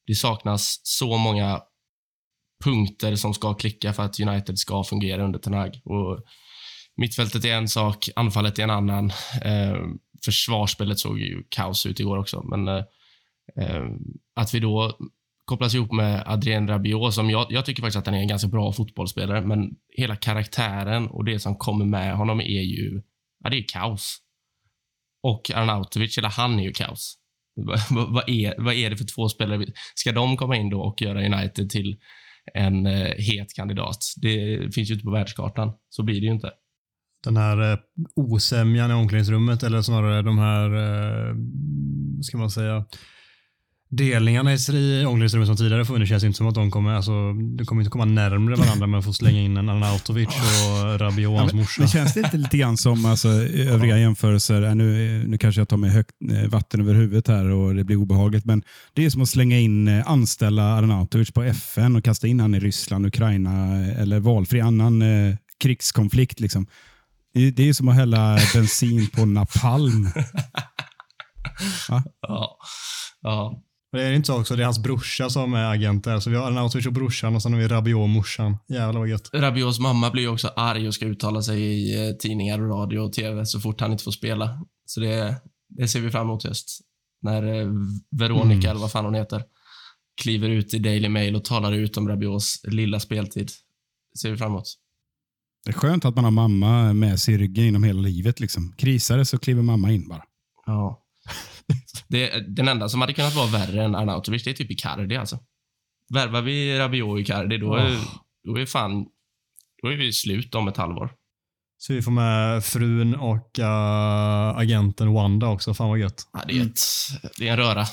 det saknas så många punkter som ska klicka för att United ska fungera under Ten Hag. Och mittfältet är en sak, anfallet är en annan. Eh, försvarsspelet såg ju kaos ut igår också, men eh, eh, att vi då kopplas ihop med Adrien Rabiot, som jag, jag tycker faktiskt att han är en ganska bra fotbollsspelare, men hela karaktären och det som kommer med honom är ju, ja, det är kaos. Och Arnautovic, eller han är ju kaos. Vad, är, vad är det för två spelare? Ska de komma in då och göra United till en eh, het kandidat? Det finns ju inte på världskartan. Så blir det ju inte. Den här eh, osämjan i omklädningsrummet eller snarare de här, eh, vad ska man säga, delningarna i omklädningsrummet som tidigare funnits känns inte som att de kommer, alltså, de kommer inte komma närmare varandra med att få slänga in en Arnautovic och Rabiot och hans morsa. Men känns det inte lite grann som alltså, övriga jämförelser? Äh, nu, nu kanske jag tar mig högt eh, vatten över huvudet här och det blir obehagligt, men det är som att slänga in, eh, anställa Arnautovic på FN och kasta in han i Ryssland, Ukraina eh, eller valfri annan eh, krigskonflikt. Liksom. Det är som att hälla bensin på napalm. Ja. ja. Och Det är inte så också, det är hans brorsa som är agent där. Så vi har Arnautovic och brorsan och sen har vi Rabiot och morsan. Jävlar vad gött. Rabiots mamma blir ju också arg och ska uttala sig i eh, tidningar, och radio och tv så fort han inte får spela. Så det, det ser vi fram emot höst. När eh, Veronica, eller vad fan hon heter, kliver ut i Daily Mail och talar ut om Rabiots lilla speltid. Det ser vi fram emot. Det är skönt att man har mamma med sig i ryggen genom hela livet. Liksom. Krisar det så kliver mamma in bara. Ja. Det, den enda som hade kunnat vara värre än Arnautovic, det är typ Icardi alltså. Värvar vi Rabiot och Icardi, då är, då är fan, då är vi slut om ett halvår. Så vi får med frun och uh, agenten Wanda också. Fan vad gött. Ja, det, är ett, det är en röra.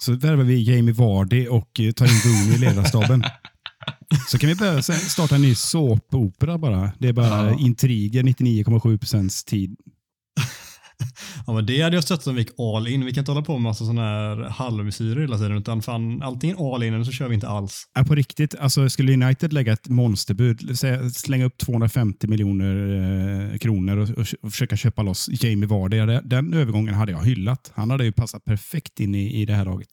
Så värvar vi Jamie Vardy och eh, tar in Rooney i ledarstaben. Så kan vi börja starta en ny såpopera bara. Det är bara Ja. intriger 99,7 procents tid. Ja, men det hade jag stöttat om vi gick all in. Vi kan inte hålla på med massa sådana här halvmesyrer hela tiden, utan fan antingen all in eller så kör vi inte alls. Ja, på riktigt, alltså, skulle United lägga ett monsterbud, slänga upp 250 miljoner eh, kronor och, och, och försöka köpa loss Jamie Vardy, den övergången hade jag hyllat. Han hade ju passat perfekt in i, i det här laget.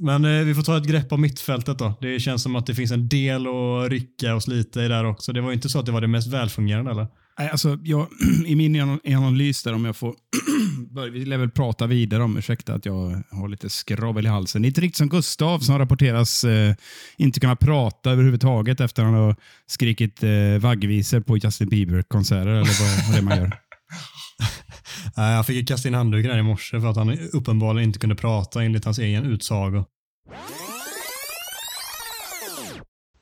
Men eh, vi får ta ett grepp om mittfältet då. Det känns som att det finns en del att rycka och slita i där också. Det var inte så att det var det mest välfungerande eller? Nej, Alltså, jag, I min analys där, om jag får börja, vi lär väl prata vidare om, ursäkta att jag har lite skravel i halsen. Det är Inte riktigt som Gustav som rapporteras eh, inte kunna prata överhuvudtaget efter att han har skrikit eh, vaggvisor på Justin Bieber-konserter eller vad, vad det man gör. Jag fick ju kasta in handduken här i morse för att han uppenbarligen inte kunde prata enligt hans egen utsago.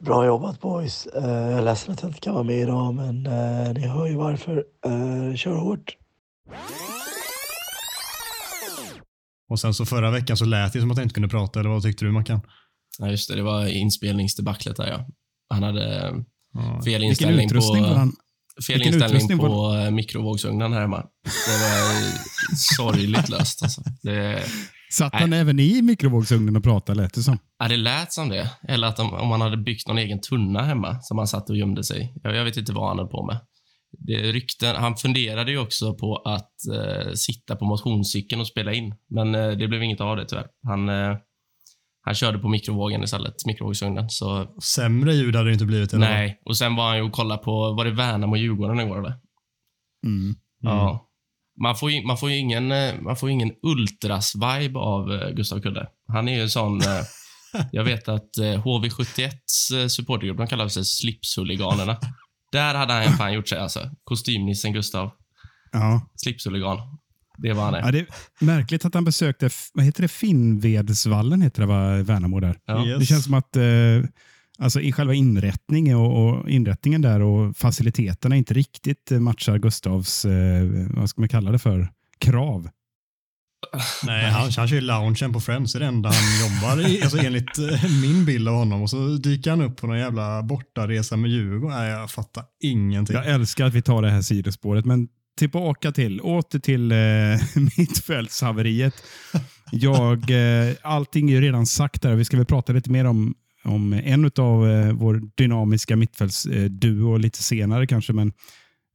Bra jobbat boys. Eh, jag är ledsen att jag inte kan vara med idag men eh, ni hör ju varför. Eh, kör hårt. Och sen så förra veckan så lät det som att han inte kunde prata, eller vad tyckte du Mackan? Ja, just det. Det var inspelningsdebaclet där, ja. Han hade Ja. fel inställning på, han? fel vilken inställning på eh, mikrovågsugnen här hemma. Det var sorgligt löst alltså. Det, Satt han även i mikrovågsugnen och pratade lät det som? ja, det lät som det. Eller att om, om han hade byggt någon egen tunna hemma som han satt och gömde sig i. jag, jag vet inte vad han höll på med. Det rykten, han funderade ju också på att eh, sitta på motionscykeln och spela in, men eh, det blev inget av det tyvärr. Han, eh, han körde på mikrovågen istället, mikrovågsugnen. Så Sämre ljud hade det inte blivit. Eller? nej. Och sen var han ju och kollade på, var det Värnamo och Djurgården igår eller? Mm. Ja. Man får ju, man får ju ingen, eh, man får ingen ultras-vibe av eh, Gustav Kudde. Han är ju sån... eh, jag vet att eh, HV71s eh, supportergrupp, de kallar sig slipshuliganerna. Där hade han fan gjort sig alltså. Kostymnissen Gustav. Ja. Slipshuligan. Det var han är. Ja, det är märkligt att han besökte, vad heter det, Finnvedsvallen heter det va, Värnamo där. Ja. Yes. Det känns som att eh, alltså i själva inrättningen och, och inrättningen där och faciliteterna inte riktigt eh, matchar Gustavs, eh, vad ska man kalla det för, krav. Nej, han, han kör ju loungen på Friends. Det är det enda han jobbar i, alltså enligt eh, min bild av honom. Och så dyker han upp på någon jävla bortaresa med Djurgården. Nej, jag fattar ingenting. Jag älskar att vi tar det här sidospåret, men tillbaka till, åter till eh, mittfältshaveriet. Jag, eh, allting är ju redan sagt där. Vi ska väl prata lite mer om, om en av eh, vår dynamiska mittfältsduo eh, lite senare kanske, men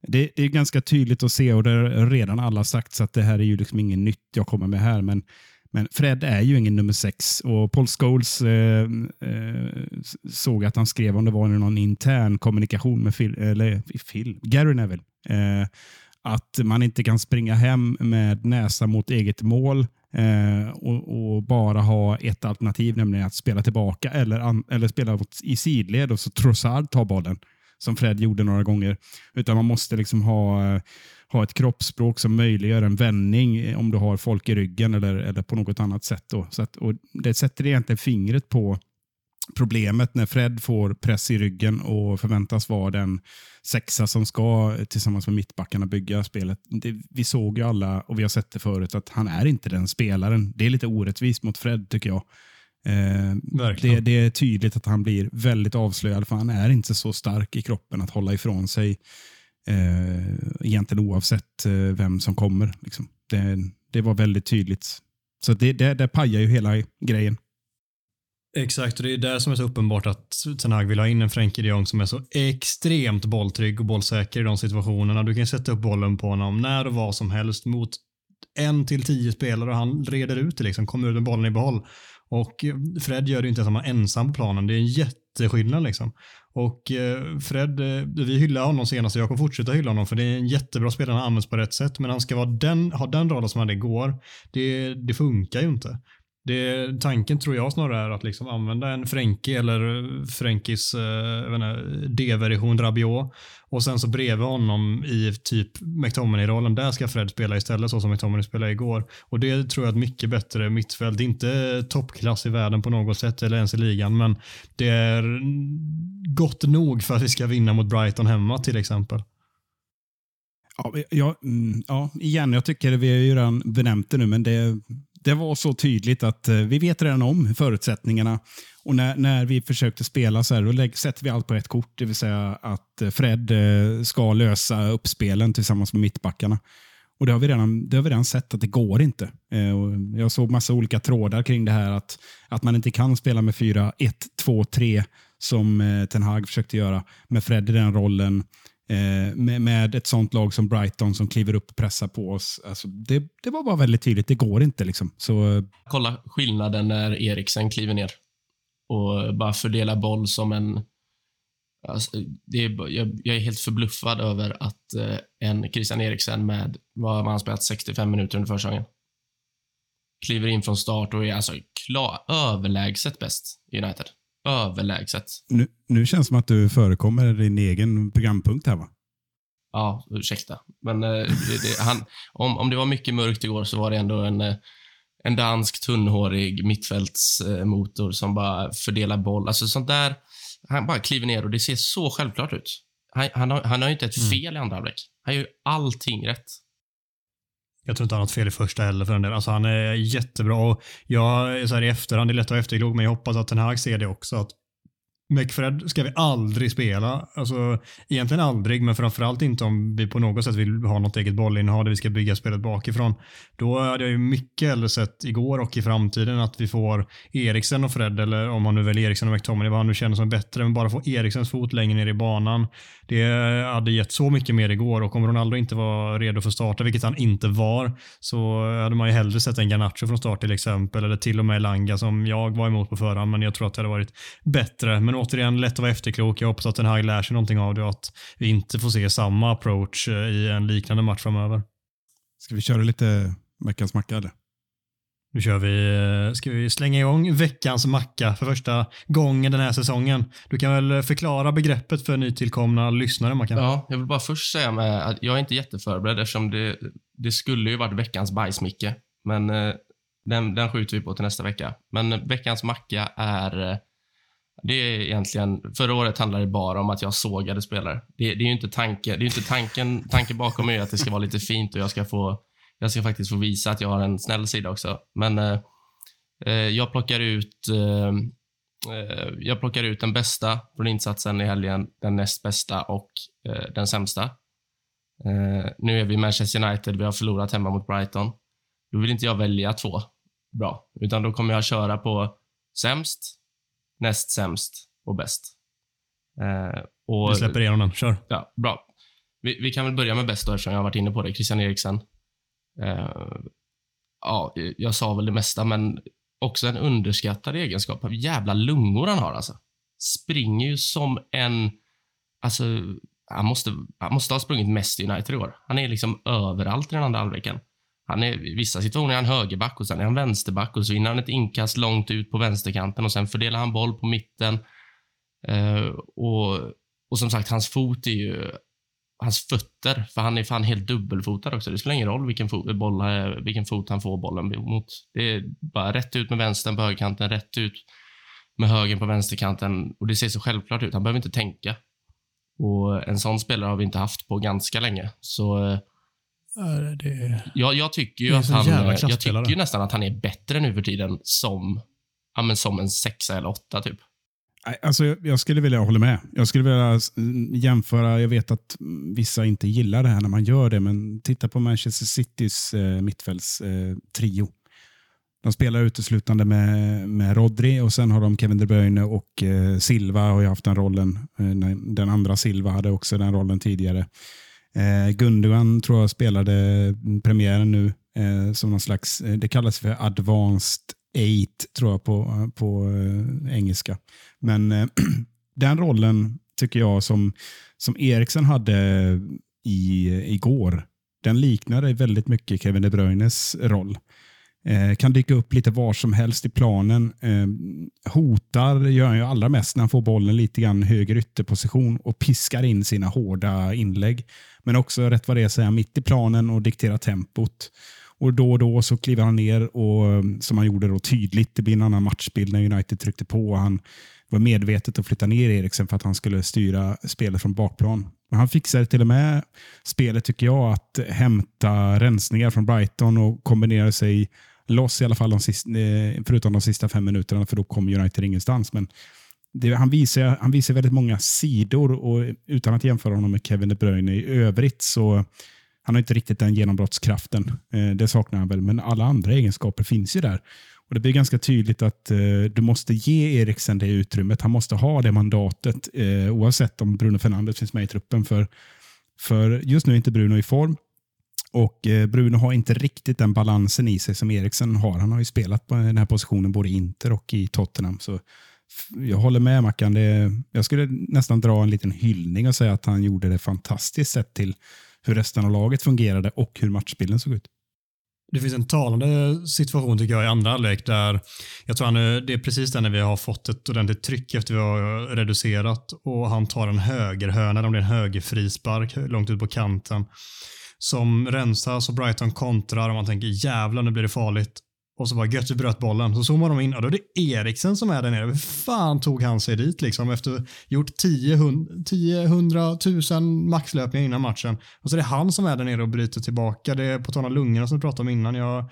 det, det är ganska tydligt att se och det har redan alla sagt så att det här är ju liksom inget nytt jag kommer med här. Men, men Fred är ju ingen nummer sex och Paul Scholes eh, eh, såg att han skrev om det var någon intern kommunikation med Phil, eller Phil, Gary Neville. Eh, att man inte kan springa hem med näsa mot eget mål eh, och, och bara ha ett alternativ, nämligen att spela tillbaka eller, an, eller spela i sidled och så Trossard tar bollen som Fred gjorde några gånger. Utan man måste liksom ha, eh, ha ett kroppsspråk som möjliggör en vändning eh, om du har folk i ryggen eller, eller på något annat sätt. Då. Så att, och det sätter egentligen fingret på problemet när Fred får press i ryggen och förväntas vara den sexa som ska tillsammans med mittbackarna bygga spelet. Det, vi såg ju alla, och vi har sett det förut, att han är inte den spelaren. Det är lite orättvist mot Fred tycker jag. Eh, det, det är tydligt att han blir väldigt avslöjad, för han är inte så stark i kroppen att hålla ifrån sig eh, egentligen oavsett eh, vem som kommer. Liksom. Det, det var väldigt tydligt. Så det, det, det pajar ju hela grejen. Exakt, och det är där som är så uppenbart att Ten Hag vill ha in en Frenkie de Jong som är så extremt bolltrygg och bollsäker i de situationerna. Du kan sätta upp bollen på honom när och vad som helst mot en till tio spelare och han reder ut det liksom, kommer ut med bollen i behåll. Och eh, Fred gör det ju inte om han är ensam på planen. Det är en jätteskillnad liksom. Och eh, Fred, eh, vi hyllar honom senast och jag kommer fortsätta hylla honom för det är en jättebra spelare, han används på rätt sätt. Men han ska vara den, ha den rollen som han hade igår, det, det funkar ju inte. Det, tanken tror jag snarare är att liksom använda en Frenkie eller Frenkis eh, eh D-version Rabiot och sen så bredvid honom i typ McTominay-rollen, där ska Fred spela istället så som McTominay spelade igår. Och det tror jag är ett mycket bättre mittfält. Det är inte toppklass i världen på något sätt eller ens i ligan, men det är gott nog för att vi ska vinna mot Brighton hemma till exempel. Ja, ja, mm, ja, igen, jag tycker vi har ju redan benämnt det nu, men det, det var så tydligt att eh, vi vet redan om förutsättningarna. Och när, när vi försökte spela så här, då lägg, sätter vi allt på ett kort, det vill säga att eh, Fred eh, ska lösa uppspelen tillsammans med mittbackarna. Och det har vi redan, det har vi redan sett att det går inte. Jag såg massa olika trådar kring det här att, att man inte kan spela med 4, 1, 2, 3 som Ten Hag försökte göra med Fred i den rollen. Eh, med, med, ett sånt lag som Brighton som kliver upp och pressar på oss. Alltså, det, det var bara väldigt tydligt, det går inte. Liksom. Så, eh, Kolla skillnaden när Eriksen kliver ner och bara fördelar boll som en... Alltså, det är, jag, jag, är helt förbluffad över att eh, en Christian Eriksen med, vad man spelat, 65 minuter under försäsongen, kliver in från start och är alltså klar, överlägset bäst i United. Överlägset. Nu, nu känns det som att du förekommer din egen programpunkt här va? Ja, ursäkta. Men eh, det, det, han, om, om det var mycket mörkt igår så var det ändå en, eh, en dansk tunnhårig mittfältsmotor som bara fördelar boll. Alltså sånt där. Han bara kliver ner och det ser så självklart ut. Han, han, har, han har ju inte ett Mm. fel i andra halvlek. Han gör ju allting rätt. Jag tror inte han har något fel i första heller för den delen. Alltså han är jättebra. Och jag, så här i efterhand, det är lätt att vara efterklok, men jag hoppas att den här ser det också. Att McFred ska vi aldrig spela. Alltså, egentligen aldrig, men framförallt inte om vi på något sätt vill ha något eget bollinnehav där vi ska bygga spelet bakifrån. Då hade jag ju mycket hellre sett igår och i framtiden att vi får Eriksen och Fred, eller om han nu väljer Eriksen och McTominay, vad han nu känner som bättre, men bara få Eriksens fot längre ner i banan. Det hade gett så mycket mer igår och om Ronaldo inte var redo för att starta, vilket han inte var, så hade man ju hellre sett en Garnacho från start till exempel, eller till och med Elanga som jag var emot på förhand, men jag tror att det hade varit bättre. Men återigen, lätt att vara efterklok. Jag hoppas att den här lär sig någonting av det och att vi inte får se samma approach eh, i en liknande match framöver. Ska vi köra lite veckans macka eller? Nu kör vi, eh, ska vi slänga igång veckans macka för första gången den här säsongen. Du kan väl förklara begreppet för nytillkomna lyssnare, Mackan? Ja, jag vill bara först säga med att jag är inte jätteförberedd eftersom det, det skulle ju varit veckans bajsmicke. Men eh, den, den skjuter vi på till nästa vecka. Men veckans macka är... Det är egentligen... Förra året handlade det bara om att jag sågade spelare. Det, det är ju inte, tanke, det är inte tanken, tanken bakom är ju att det ska vara lite fint och jag ska få... Jag ska faktiskt få visa att jag har en snäll sida också. Men eh, eh jag plockar ut... Eh, eh, jag plockar ut den bästa från insatsen i helgen, den näst bästa och eh, den sämsta. Eh, nu är vi Manchester United, vi har förlorat hemma mot Brighton. Då vill inte jag välja två bra, utan då kommer jag köra på sämst, näst sämst och bäst. Eh, och, Vi släpper igenom den. Kör. Ja, bra. Vi, vi kan väl börja med bäst då, eftersom jag har varit inne på det. Christian Eriksen. Eh, ja, jag sa väl det mesta, men också en underskattad egenskap. Jävla lungor han har alltså. Springer ju som en... Alltså, han måste, han måste ha sprungit mest i United i år. Han är liksom överallt i den andra halvleken. Han är, I vissa situationer är han högerback och sen är han vänsterback och så vinner han ett inkast långt ut på vänsterkanten och sen fördelar han boll på mitten. Eh, och, och som sagt, hans fot är ju hans fötter, för han är fan helt dubbelfotad också. Det spelar ingen roll vilken fot, boll, eh, vilken fot han får bollen mot. Det är bara rätt ut med vänstern på högerkanten, rätt ut med högen på vänsterkanten och det ser så självklart ut. Han behöver inte tänka. Och En sån spelare har vi inte haft på ganska länge. Så eh, det... jag, jag tycker ju att han, jag tycker ju nästan att han är bättre nu för tiden som, ja, men som en sexa eller åtta typ. Nej, Alltså, jag- jag skulle vilja hålla med. Jag skulle vilja s- jämföra, jag vet att mm, vissa inte gillar det här när man gör det, men titta på Manchester Citys eh, mittfältstrio. Eh, trio. de spelar uteslutande med, med Rodri och sen har de Kevin De Bruyne och eh, Silva har ju haft den rollen. Eh, när- den andra Silva hade också den rollen tidigare. Eh, Gundogan tror jag spelade premiären nu eh, som någon slags, eh, det kallas för advanced eight tror jag på, eh, på eh, engelska. Men eh, den rollen tycker jag som, som Eriksen hade i, igår, den liknade väldigt mycket Kevin De Bruynes roll. Eh, kan dyka upp lite var som helst i planen. Eh, hotar gör han ju allra mest när han får bollen lite grann höger ytterposition och piskar in sina hårda inlägg. Men också rätt vad det är så är han mitt i planen och dikterar tempot. Och då och då så kliver han ner och eh, som han gjorde då tydligt, det blir en annan matchbild när United tryckte på. Han var medvetet att flytta ner Eriksen för att han skulle styra spelet från bakplan. Men han fixade till och med spelet tycker jag att hämta rensningar från Brighton och kombinera sig loss i alla fall de sista, eh, förutom de sista fem minuterna för då kom United ingenstans. Men det, han, visar, han visar väldigt många sidor och utan att jämföra honom med Kevin De Bruyne i övrigt så han har inte riktigt den genombrottskraften. Eh, det saknar han väl, men alla andra egenskaper finns ju där. Och Det blir ganska tydligt att eh, du måste ge Eriksen det utrymmet. Han måste ha det mandatet eh, oavsett om Bruno Fernandes finns med i truppen. För, för just nu är inte Bruno i form. Och eh, Bruno har inte riktigt den balansen i sig som Eriksen har. Han har ju spelat på den här positionen både i Inter och i Tottenham. Så jag håller med Mackan. Det, jag skulle nästan dra en liten hyllning och säga att han gjorde det fantastiskt sett till hur resten av laget fungerade och hur matchbilden såg ut. Det finns en talande situation tycker jag i andra halvlek där jag tror han, eh, det är precis där när vi har fått ett ordentligt tryck efter vi har eh, reducerat och han tar en högerhörna, det blir en högerfrispark långt ut på kanten som rensas och Brighton kontrar och man tänker jävlar nu blir det farligt. Och så bara gött, vi bröt bollen. Så zoomar de in och då är det Eriksen som är där nere. Hur fan tog han sig dit liksom efter gjort 10, 100 000 maxlöpningar innan matchen. Och så är det han som är där nere och bryter tillbaka. Det är på tal om lungorna som vi pratade om innan. Jag,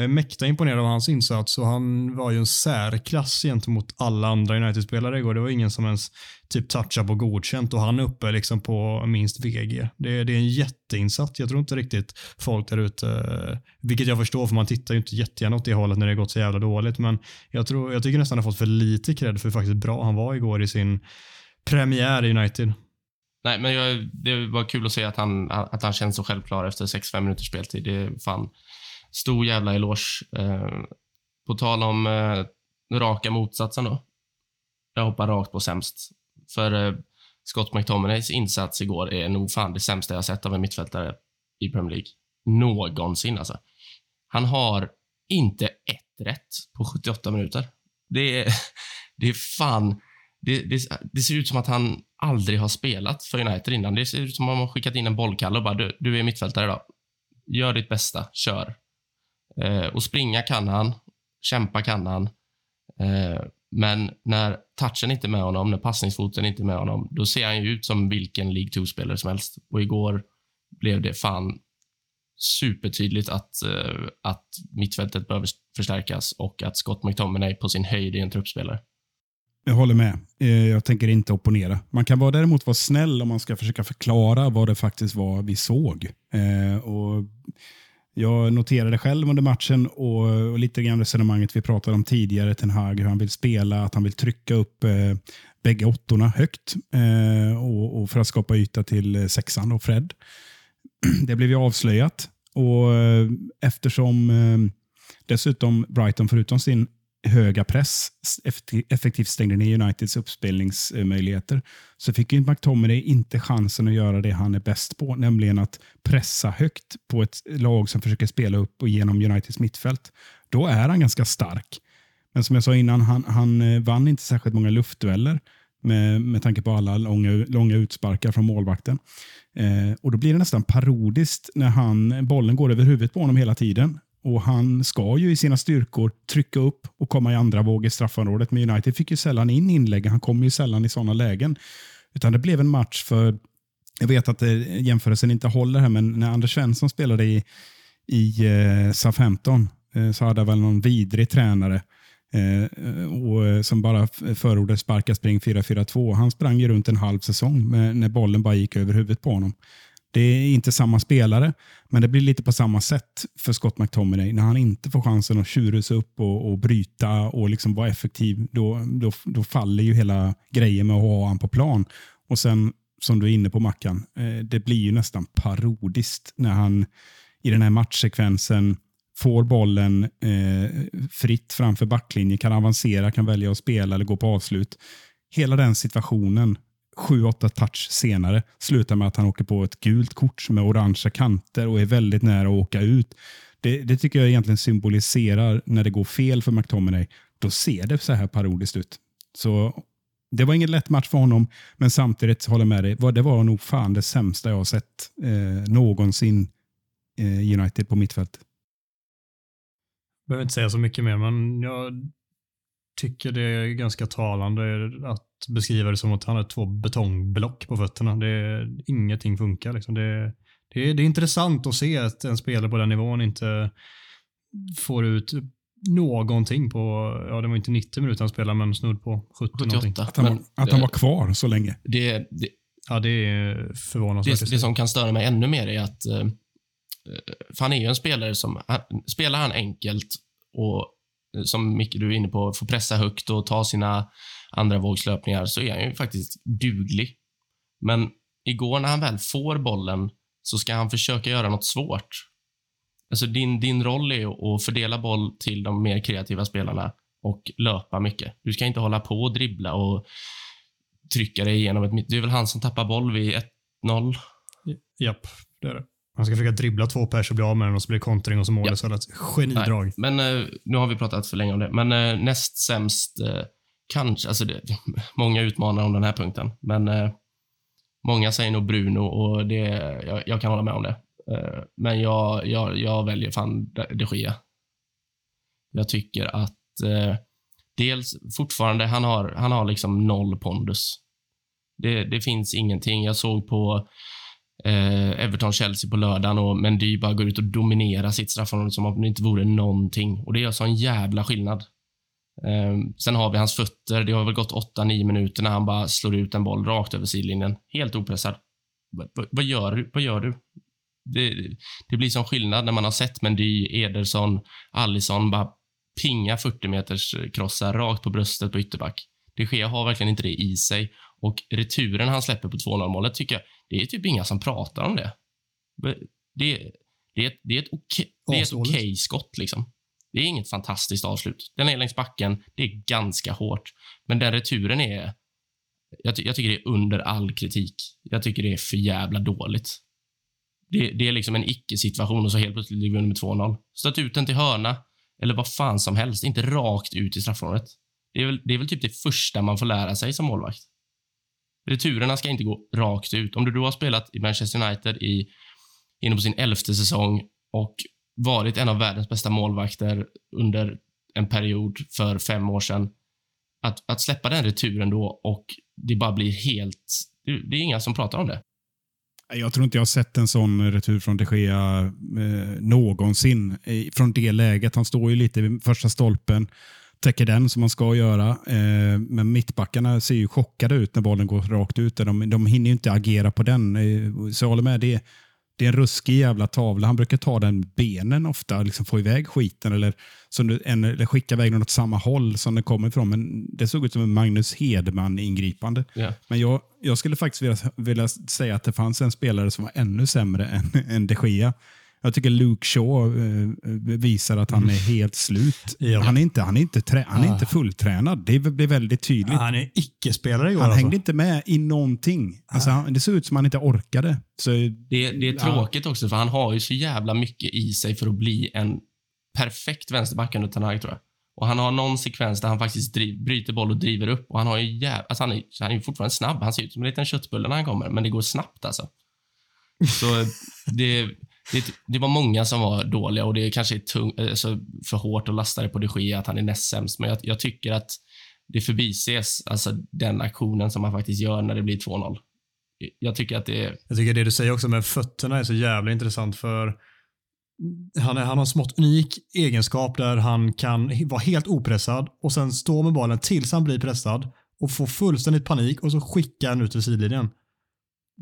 jag är mäkta imponerad av hans insats och han var ju en särklass gentemot alla andra United-spelare igår. Det var ingen som ens typ touchade på godkänt och han är uppe liksom på minst VG. Det, det är en jätteinsats. Jag tror inte riktigt folk där ute, eh, vilket jag förstår för man tittar ju inte jättegärna åt det hållet när det gått så jävla dåligt, men jag, tror, jag tycker nästan han har fått för lite cred för hur faktiskt bra han var igår i sin premiär i United. Nej, men jag, det var kul att se att han, att han känns så självklar efter 6-5 minuters speltid. Det är fan stor jävla eloge. Eh, på tal om eh, raka motsatsen då. Jag hoppar rakt på sämst. För eh, Scott McTominays insats igår är nog fan det sämsta jag sett av en mittfältare i Premier League. Någonsin alltså. Han har inte ett rätt på 78 minuter. Det är, det är fan... Det, det, det, ser ut som att han aldrig har spelat för United innan. Det ser ut som att man har skickat in en bollkalle och bara du, du är mittfältare idag. Gör ditt bästa, kör. Eh, och springa kan han, kämpa kan han. Eh, men när touchen inte är med honom, när passningsfoten inte är med honom, då ser han ju ut som vilken League 2-spelare som helst. Och igår blev det fan supertydligt att, eh, att mittfältet behöver förstärkas och att Scott McTominay på sin höjd är en truppspelare. Jag håller med. Eh, jag tänker inte opponera. Man kan vara, däremot vara snäll om man ska försöka förklara vad det faktiskt var vi såg. Eh, och jag noterade själv under matchen och, och lite grann resonemanget vi pratade om tidigare, Ten Hag, hur han vill spela, att han vill trycka upp eh, bägge åttorna högt eh, och, och, för att skapa yta till eh, sexan och Fred. Det blev ju avslöjat och eh, eftersom eh, dessutom Brighton förutom sin höga press effektivt stängde ner Uniteds uppspelningsmöjligheter så fick ju McTominay inte chansen att göra det han är bäst på, nämligen att pressa högt på ett lag som försöker spela upp och genom Uniteds mittfält. Då är han ganska stark. Men som jag sa innan, han, han eh, vann inte särskilt många luftdueller med, med tanke på alla långa, långa utsparkar från målvakten. Eh, och Då blir det nästan parodiskt när han, bollen går över huvudet på honom hela tiden och han ska ju i sina styrkor trycka upp och komma i andra våg i straffområdet. Men United fick ju sällan in inlägg. Han kommer ju sällan i sådana lägen. Utan det blev en match för, jag vet att eh, jämförelsen inte håller här, men när Anders Svensson spelade i, i eh, Southampton eh, så hade han väl någon vidrig tränare eh, och, eh, som bara förordade sparka spring 4-4-2. Han sprang ju runt en halv säsong med, när bollen bara gick över huvudet på honom. Det är inte samma spelare, men det blir lite på samma sätt för Scott McTominay. När han inte får chansen att tjurusa upp och, och bryta och liksom vara effektiv, då, då, då faller ju hela grejen med att ha honom på plan. Och sen, som du är inne på Mackan, eh, det blir ju nästan parodiskt när han i den här matchsekvensen får bollen eh, fritt framför backlinjen, kan avancera, kan välja att spela eller gå på avslut. Hela den situationen 7-8 touch senare slutar med att han åker på ett gult kort med orangea kanter och är väldigt nära att åka ut. Det, det tycker jag egentligen symboliserar när det går fel för McTominay. Då ser det så här parodiskt ut. Så det var ingen lätt match för honom, men samtidigt håller jag med dig. Det var nog fan det sämsta jag har sett eh, någonsin eh, United på mittfält. Jag Behöver inte säga så mycket mer, men jag tycker det är ganska talande att beskriva det som att han har två betongblock på fötterna. Det, ingenting funkar. Liksom. Det, det, det är intressant att se att en spelare på den nivån inte får ut någonting på, ja det var inte 90 minuter han spelade, men snudd på 70 78. Att han, men, att han var kvar så länge. Det, det, ja, det är förvånansvärt. Det, det som kan störa mig ännu mer är att eh, för han är ju en spelare som, spelar han enkelt och eh, som Micke, du är inne på, får pressa högt och ta sina andra vågslöpningar så är han ju faktiskt duglig. Men igår när han väl får bollen så ska han försöka göra något svårt. Alltså din, din roll är att fördela boll till de mer kreativa spelarna och löpa mycket. Du ska inte hålla på och dribbla och trycka dig igenom ett Det är väl han som tappar boll vid 1-0? Japp, det är det. Han ska försöka dribbla två pers och bli av med den och så blir det kontring och så mål Ja. istället. Genidrag. Nej, men eh, nu har vi pratat för länge om det. Men eh, näst sämst, eh, kanske, alltså det, många utmanar om den här punkten. Men eh, många säger nog Bruno och det, jag, jag kan hålla med om det. Eh, men jag, jag, jag väljer fan de Gea. Jag tycker att eh, dels fortfarande, han har, han har liksom noll pondus. Det, det finns ingenting. Jag såg på eh, Everton-Chelsea på lördagen och Mendy bara går ut och dominerar sitt straffområde som om det inte vore någonting. Och det gör sån jävla skillnad. Eh, sen har vi hans fötter. Det har väl gått 8-9 minuter när han bara slår ut en boll rakt över sidlinjen. Helt opressad. Va- va- vad gör du? Vad gör du? Det, det blir sån skillnad när man har sett Mendy, Ederson, Allison bara pinga 40 meters krossar rakt på bröstet på ytterback. De Gea har verkligen inte det i sig. Och returen han släpper på 2-0 målet tycker jag, det är typ inga som pratar om det. Det, det, är, ett- det är ett okej okej skott liksom. Det är inget fantastiskt avslut. Den är längs backen, det är ganska hårt. Men den returen är, jag, ty- jag tycker det är under all kritik. Jag tycker det är för jävla dåligt. Det, det är liksom en icke-situation och så helt plötsligt ligger vi under med 2-0. Stöt ut den till hörna, eller vad fan som helst. Inte rakt ut i straffområdet. Det är, väl, det är väl typ det första man får lära sig som målvakt. Returerna ska inte gå rakt ut. Om du då har spelat i Manchester United i, inne på sin elfte säsong och varit en av världens bästa målvakter under en period för fem år sedan. Att, att släppa den returen då och det bara blir helt... Det, det är inga som pratar om det. Jag tror inte jag har sett en sån retur från de Gea eh, någonsin. Eh, från det läget. Han står ju lite vid första stolpen, täcker den som man ska göra. Eh, men mittbackarna ser ju chockade ut när bollen går rakt ut. De, de hinner ju inte agera på den. Eh, så jag håller med. Det, det är en ruskig jävla tavla. Han brukar ta den benen ofta, liksom få iväg skiten eller, som du, en, eller skicka iväg den åt samma håll som den kommer ifrån. Men det såg ut som en Magnus Hedman-ingripande. Ja. Men jag, jag skulle faktiskt vilja, vilja säga att det fanns en spelare som var ännu sämre än, än de Gea. Jag tycker Luke Shaw eh, visar att han är helt slut. Ja. Han är inte, han är inte, trä, han är Ah. inte fulltränad. Det blir väldigt tydligt. Han är icke-spelare igår han alltså. hängde inte med i någonting. Alltså, han, det såg ut som han inte orkade. Så, Det, det är Ja. tråkigt också, för han har ju så jävla mycket i sig för att bli en perfekt vänsterback under Ten Hag, tror jag. Och han har någon sekvens där han faktiskt driv, bryter boll och driver upp. Och han har ju jäv, alltså han, är, han är ju fortfarande snabb. Han ser ut som en liten köttbulle när han kommer, men det går snabbt alltså. Så det, det, det var många som var dåliga och det kanske är tung, eh, alltså för hårt att lasta det på de Gea att han är näst sämst. Men jag, jag tycker att det förbises, alltså den aktionen som han faktiskt gör när det blir 2-0. Jag tycker att det är Jag tycker det du säger också med fötterna är så jävla intressant för han, är, han har en smått unik egenskap där han kan vara helt opressad och sen stå med bollen tills han blir pressad och få fullständigt panik och så skicka den ut till sidlinjen.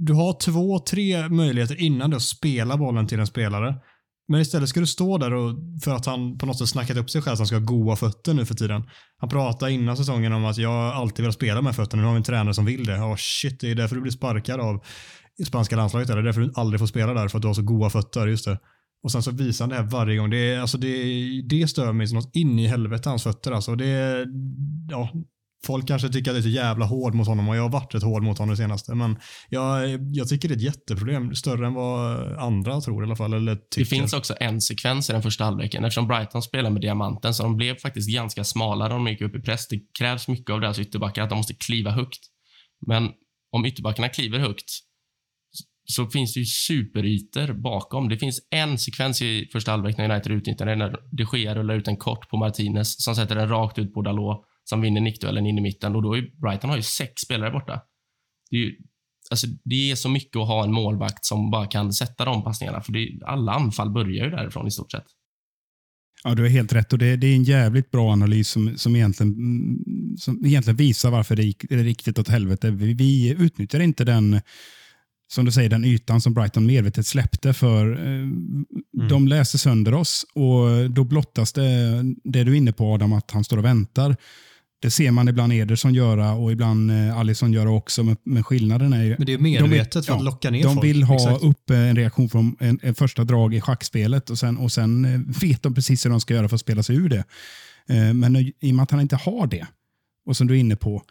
Du har två, tre möjligheter innan du att spela bollen till en spelare. Men istället ska du stå där och, för att han på något sätt snackat upp sig själv att han ska ha goa fötter nu för tiden. Han pratade innan säsongen om att jag alltid vill spela med fötterna. Nu har vi en tränare som vill det. Ja, shit, det är därför du blir sparkad av spanska landslaget. Eller? Det är därför du aldrig får spela där, för att du har så goa fötter. Just det. Och sen så visar han det här varje gång. Det, alltså det, det stör mig så något in i helvete, hans fötter. Alltså det, ja, folk kanske tycker att det är så jävla hård mot honom och jag har varit rätt hård mot honom det senaste. Men jag, jag tycker det är ett jätteproblem. Större än vad andra tror i alla fall. Eller Det tycker. finns också en sekvens i den första halvleken. Eftersom Brighton spelar med diamanten så de blev faktiskt ganska smala när de gick upp i press. Det krävs mycket av deras ytterbackar, att de måste kliva högt. Men om ytterbackarna kliver högt så finns det ju superytor bakom. Det finns en sekvens i första halvlek när United utnyttjar det, när de Gea rullar ut en kort på Martinez som sätter den rakt ut på Dalot som vinner nickduellen in i mitten och då är Brighton har ju sex spelare borta. Det är ju, alltså, det är så mycket att ha en målvakt som bara kan sätta de passningarna, för det, alla anfall börjar ju därifrån i stort sett. Ja, du har helt rätt. och Det, det är en jävligt bra analys som, som, egentligen, mm, som egentligen visar varför det gick riktigt åt helvete. Vi, vi utnyttjar inte den som du säger, den ytan som Brighton medvetet släppte för eh, de läser sönder oss och då blottas det, det du är inne på Adam, att han står och väntar. Det ser man ibland Ederson göra och ibland eh, Alisson göra också, men, men skillnaden är ju... Men det är medvetet för att locka ner de folk. vill ha Exakt. upp eh, en reaktion från en, en första drag i schackspelet och sen, och sen eh, vet de precis hur de ska göra för att spela sig ur det. Men i och med att han inte har det, och som du är inne på,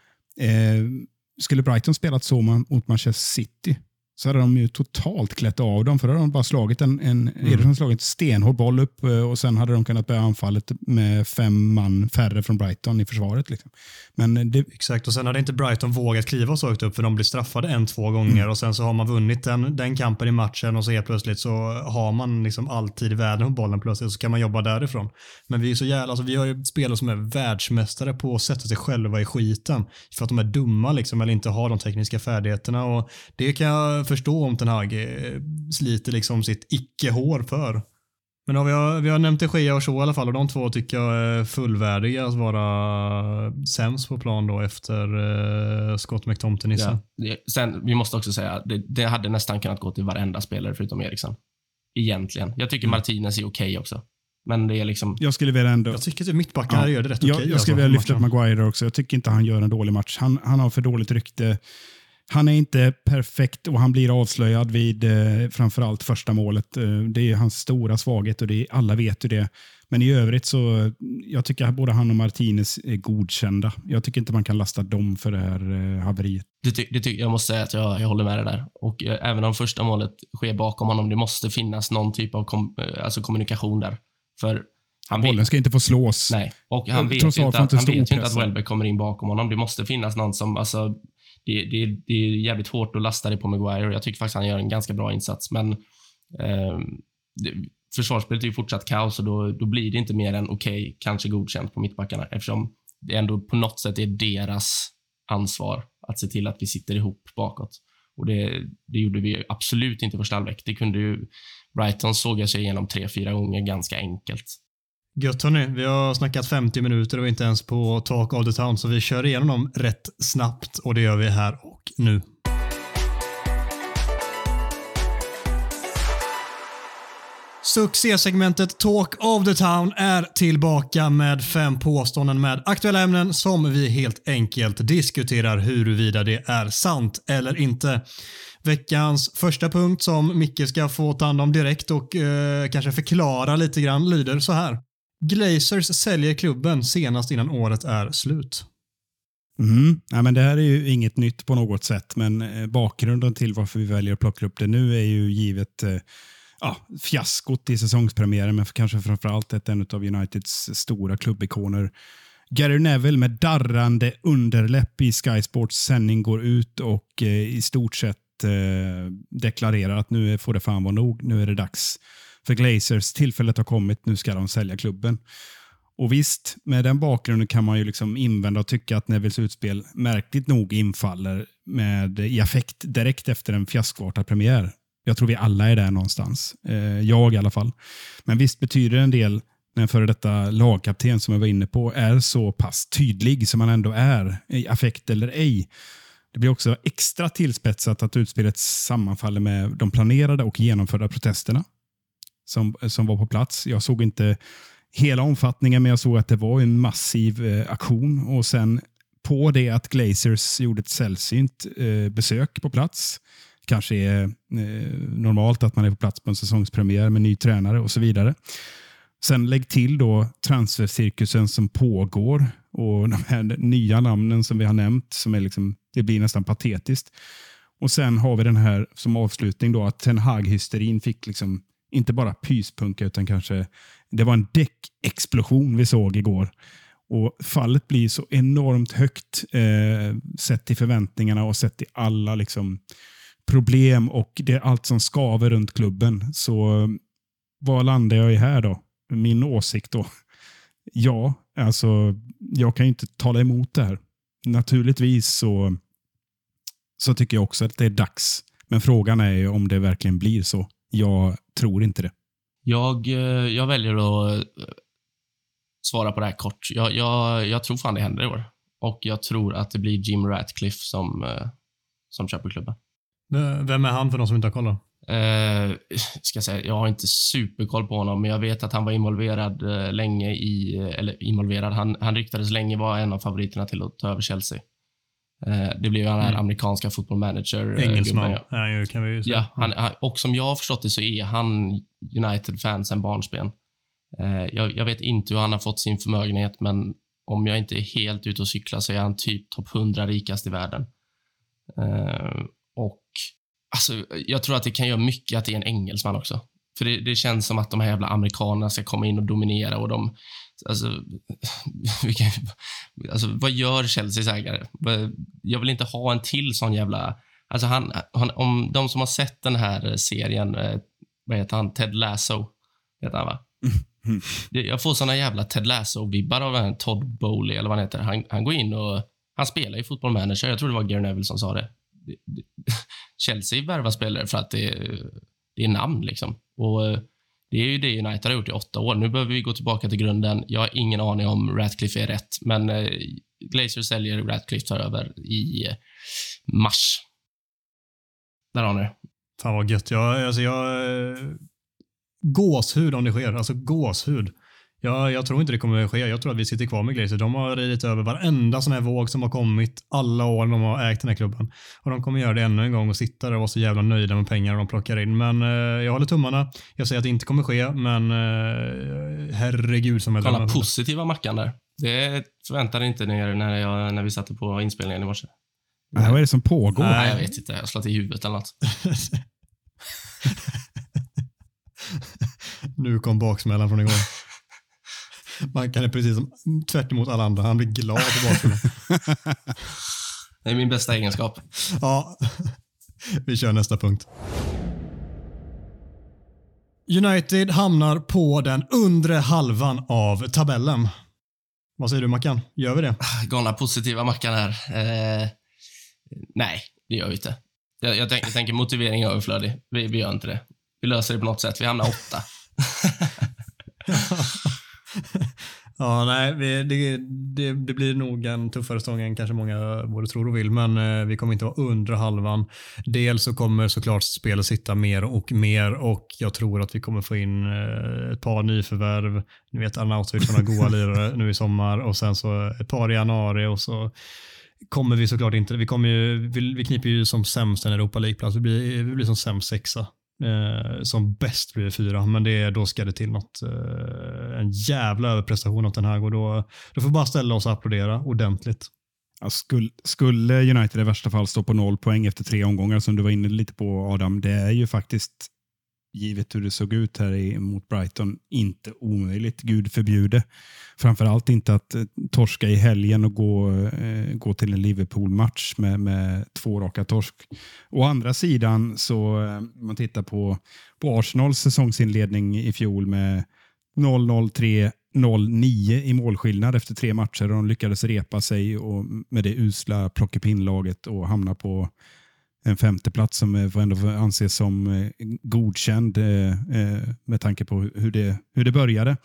skulle Brighton spelat så mot Manchester City så hade de ju totalt klätt av dem. För då hade de bara slagit en, en, Mm. Ederson slagit stenhård boll upp eh, och sen hade de kunnat börja anfallet med fem man färre från Brighton i försvaret. Liksom. Men det, Exakt, och sen hade inte Brighton vågat kliva så högt upp för de blir straffade en, två gånger Mm. och sen så har man vunnit den, den kampen i matchen och så helt plötsligt så har man liksom alltid världen på bollen plötsligt och så kan man jobba därifrån. Men vi är så jävla, alltså vi har ju spelare som är världsmästare på att sätta sig själva i skiten för att de är dumma liksom eller inte har de tekniska färdigheterna och det kan jag förstå om Ten Hag eh, sliter liksom sitt icke-hår för. Men då, vi, har, vi har nämnt De Gea och Shaw i alla fall och de två tycker jag är fullvärdiga att vara sämst på plan då efter uh, Scott McTominay. Ja. Det, sen, vi måste också säga, det, det hade nästan kunnat gå till varenda spelare förutom Eriksen. Egentligen. Jag tycker Martinez är okej också. Men det är liksom... jag skulle vilja ändå... Jag tycker att mittbackarna Ja. gör det rätt jag, okej. jag skulle alltså, vilja lyfta upp. Maguire också. Jag tycker inte han gör en dålig match. Han, han har för dåligt rykte. Han är inte perfekt och han blir avslöjad vid eh, framförallt första målet. Eh, det är hans stora svaghet och det är, alla vet ju det. Men i övrigt så, jag tycker att både han och Martinez är godkända. Jag tycker inte man kan lasta dem för det här eh, haveriet. Det, ty, det ty, jag måste säga att jag, jag håller med dig där. Och eh, även om första målet sker bakom honom, det måste finnas någon typ av kom, eh, alltså kommunikation där. För han Bollen ska inte få slås. nej, och han vet trots ju inte att, han vet inte att. Welbeck kommer in bakom honom. Det måste finnas någon som, alltså, det, det, det är jävligt hårt att lasta det på Maguire. Jag tycker faktiskt han gör en ganska bra insats, men eh, det, försvarsspelet är ju fortsatt kaos och då, då blir det inte mer än okej, kanske godkänt på mittbackarna eftersom det ändå på något sätt är deras ansvar att se till att vi sitter ihop bakåt. Och det, det gjorde vi absolut inte första halvlek. Det kunde ju Brighton såga sig igenom tre, fyra gånger ganska enkelt. Gött hörni, vi har snackat 50 minuter och vi är inte ens på Talk of the Town så vi kör igenom dem rätt snabbt och det gör vi här och nu. Succésegmentet Talk of the Town är tillbaka med fem påståenden med aktuella ämnen som vi helt enkelt diskuterar huruvida det är sant eller inte. Veckans första punkt som Micke ska få ta hand om direkt och eh, kanske förklara lite grann lyder så här. Glazers säljer klubben senast innan året är slut. Mm. Ja, men det här är ju inget nytt på något sätt, men eh, bakgrunden till varför vi väljer att plocka upp det nu är ju givet eh, ja, fiaskot i säsongspremiären, men kanske framförallt ett en av Uniteds stora klubbikoner. Gary Neville med darrande underläpp i Sky Sports sändning går ut och eh, i stort sett eh, deklarerar att nu får det fan vara nog. Nu är det dags för Glazers. Tillfället har kommit. Nu ska de sälja klubben. Och visst, med den bakgrunden kan man ju liksom invända och tycka att Nevilles utspel märkligt nog infaller med, eh, i affekt direkt efter en fiaskoartad premiär. Jag tror vi alla är där någonstans. Eh, jag i alla fall. Men visst betyder det en del när en före detta lagkapten som jag var inne på är så pass tydlig som han ändå är, i affekt eller ej. Det blir också extra tillspetsat att utspelet sammanfaller med de planerade och genomförda protesterna som, som var på plats. Jag såg inte hela omfattningen, men jag såg att det var en massiv eh, aktion. Och sen på det att Glazers gjorde ett sällsynt eh, besök på plats. Kanske är eh, normalt att man är på plats på en säsongspremiär med ny tränare och så vidare. Sen lägg till då transfercirkusen som pågår och de här nya namnen som vi har nämnt. som är liksom, Det blir nästan patetiskt. Och sen har vi den här som avslutning då att Ten Hag-hysterin fick liksom inte bara pyspunka utan kanske det var en däckexplosion vi såg igår. Och Fallet blir så enormt högt eh, sett till förväntningarna och sett till alla liksom, problem och det, allt som skaver runt klubben. Så vad landar jag i här då? Min åsikt då? Ja, alltså jag kan ju inte tala emot det här. Naturligtvis så, så tycker jag också att det är dags. Men frågan är ju om det verkligen blir så. Jag tror inte det. Jag, eh, jag väljer att eh, svara på det här kort. Jag, jag, jag tror fan det händer i år. Och jag tror att det blir Jim Ratcliffe som, eh, som köper klubben. Vem är han för de som inte har koll? Eh, ska jag, säga, jag har inte superkoll på honom, men jag vet att han var involverad länge i, eller involverad, han, han ryktades länge vara en av favoriterna till att ta över Chelsea. Eh, det blev ju den här Mm. amerikanska football manager. eh, Engelsman. ja. Kan vi ju säga. Ja, han, han, och som jag har förstått det så är han United-fan sen barnsben. Eh, jag, jag vet inte hur han har fått sin förmögenhet, men om jag inte är helt ute och cyklar så är han typ topp 100 rikast i världen. Och alltså, jag tror att det kan göra mycket att det är en engelsman också. För det, det känns som att de här jävla amerikanerna ska komma in och dominera och de... Alltså, vilka, alltså vad gör Chelseas ägare? Jag vill inte ha en till sån jävla... Alltså han, han, om de som har sett den här serien, eh, vad heter han? Ted Lasso, heter han va? Mm. Jag får såna jävla Ted Lasso-vibbar av den Todd Bowley, eller vad han heter. Han, han går in och... Han spelar i Football Manager. Jag tror det var Gary Neville som sa det. Chelsea värvar spelare för att det, är- det är namn liksom. Och eh, det är ju det United har gjort i åtta år. Nu behöver vi gå tillbaka till grunden. Jag har ingen aning om Ratcliffe är rätt, men eh, Glazer säljer, Ratcliffe tar över i eh, mars. Där har ni det. Fan vad gött. Jag, alltså jag, eh, gåshud om det sker. Alltså gåshud. Jag, jag tror inte det kommer att ske. Jag tror att vi sitter kvar med Glazer. De har ridit över varenda sån här våg som har kommit alla år de har ägt den här klubben. Och de kommer göra det ännu en gång och sitta där och vara så jävla nöjda med pengarna de plockar in. Men eh, jag håller tummarna. Jag säger att det inte kommer ske, men eh, herregud som jag Kolla positiva Mackan där. Det förväntade inte ni er när, jag, när vi satte på inspelningen i morse. Nej, vad är det som pågår? Nej. Nej, jag vet inte. Jag har slagit i huvudet eller något. nu kom baksmällan från igår. Man kan är precis som tvärt emot alla andra. Han blir glad på baksmällan. Det är min bästa egenskap. Ja, vi kör nästa punkt. United hamnar på den undre halvan av tabellen. Vad säger du Mackan? Gör vi det? Galna positiva Mackan här. Eh, nej, det gör vi inte. Jag, jag, tänk, jag tänker motivering är överflödig. Vi, vi gör inte det. Vi löser det på något sätt. Vi hamnar åtta. ja, nej, vi, det, det, det blir nog en tuffare säsong än kanske många både tror och vill, men eh, vi kommer inte vara under halvan. Dels så kommer såklart spelet sitta mer och mer och jag tror att vi kommer få in eh, ett par nyförvärv. Ni vet Arnautovic några goa lirare nu i sommar och sen så ett par i januari och så kommer vi såklart inte, vi, kommer ju, vi, vi kniper ju som sämst en Europa League-plats. Vi blir, vi blir som sämst sexa. Eh, som bäst blir det fyra, men det, då ska det till något. Eh, en jävla överprestation av den här och då, då får vi bara ställa oss och applådera ordentligt. Ja, skulle, skulle United i värsta fall stå på noll poäng efter tre omgångar, som du var inne lite på Adam, det är ju faktiskt, givet hur det såg ut här i, mot Brighton, inte omöjligt. Gud förbjude. Framförallt inte att eh, torska i helgen och gå, eh, gå till en Liverpool-match med, med två raka torsk. Å andra sidan, så eh, om man tittar på, på Arsenals säsongsinledning i fjol med 0-0-3 0-9 i målskillnad efter tre matcher och de lyckades repa sig och med det usla plockepinnlaget och hamna på en femteplats som eh, får ändå får anses som eh, godkänd eh, med tanke på hur det, hur det började.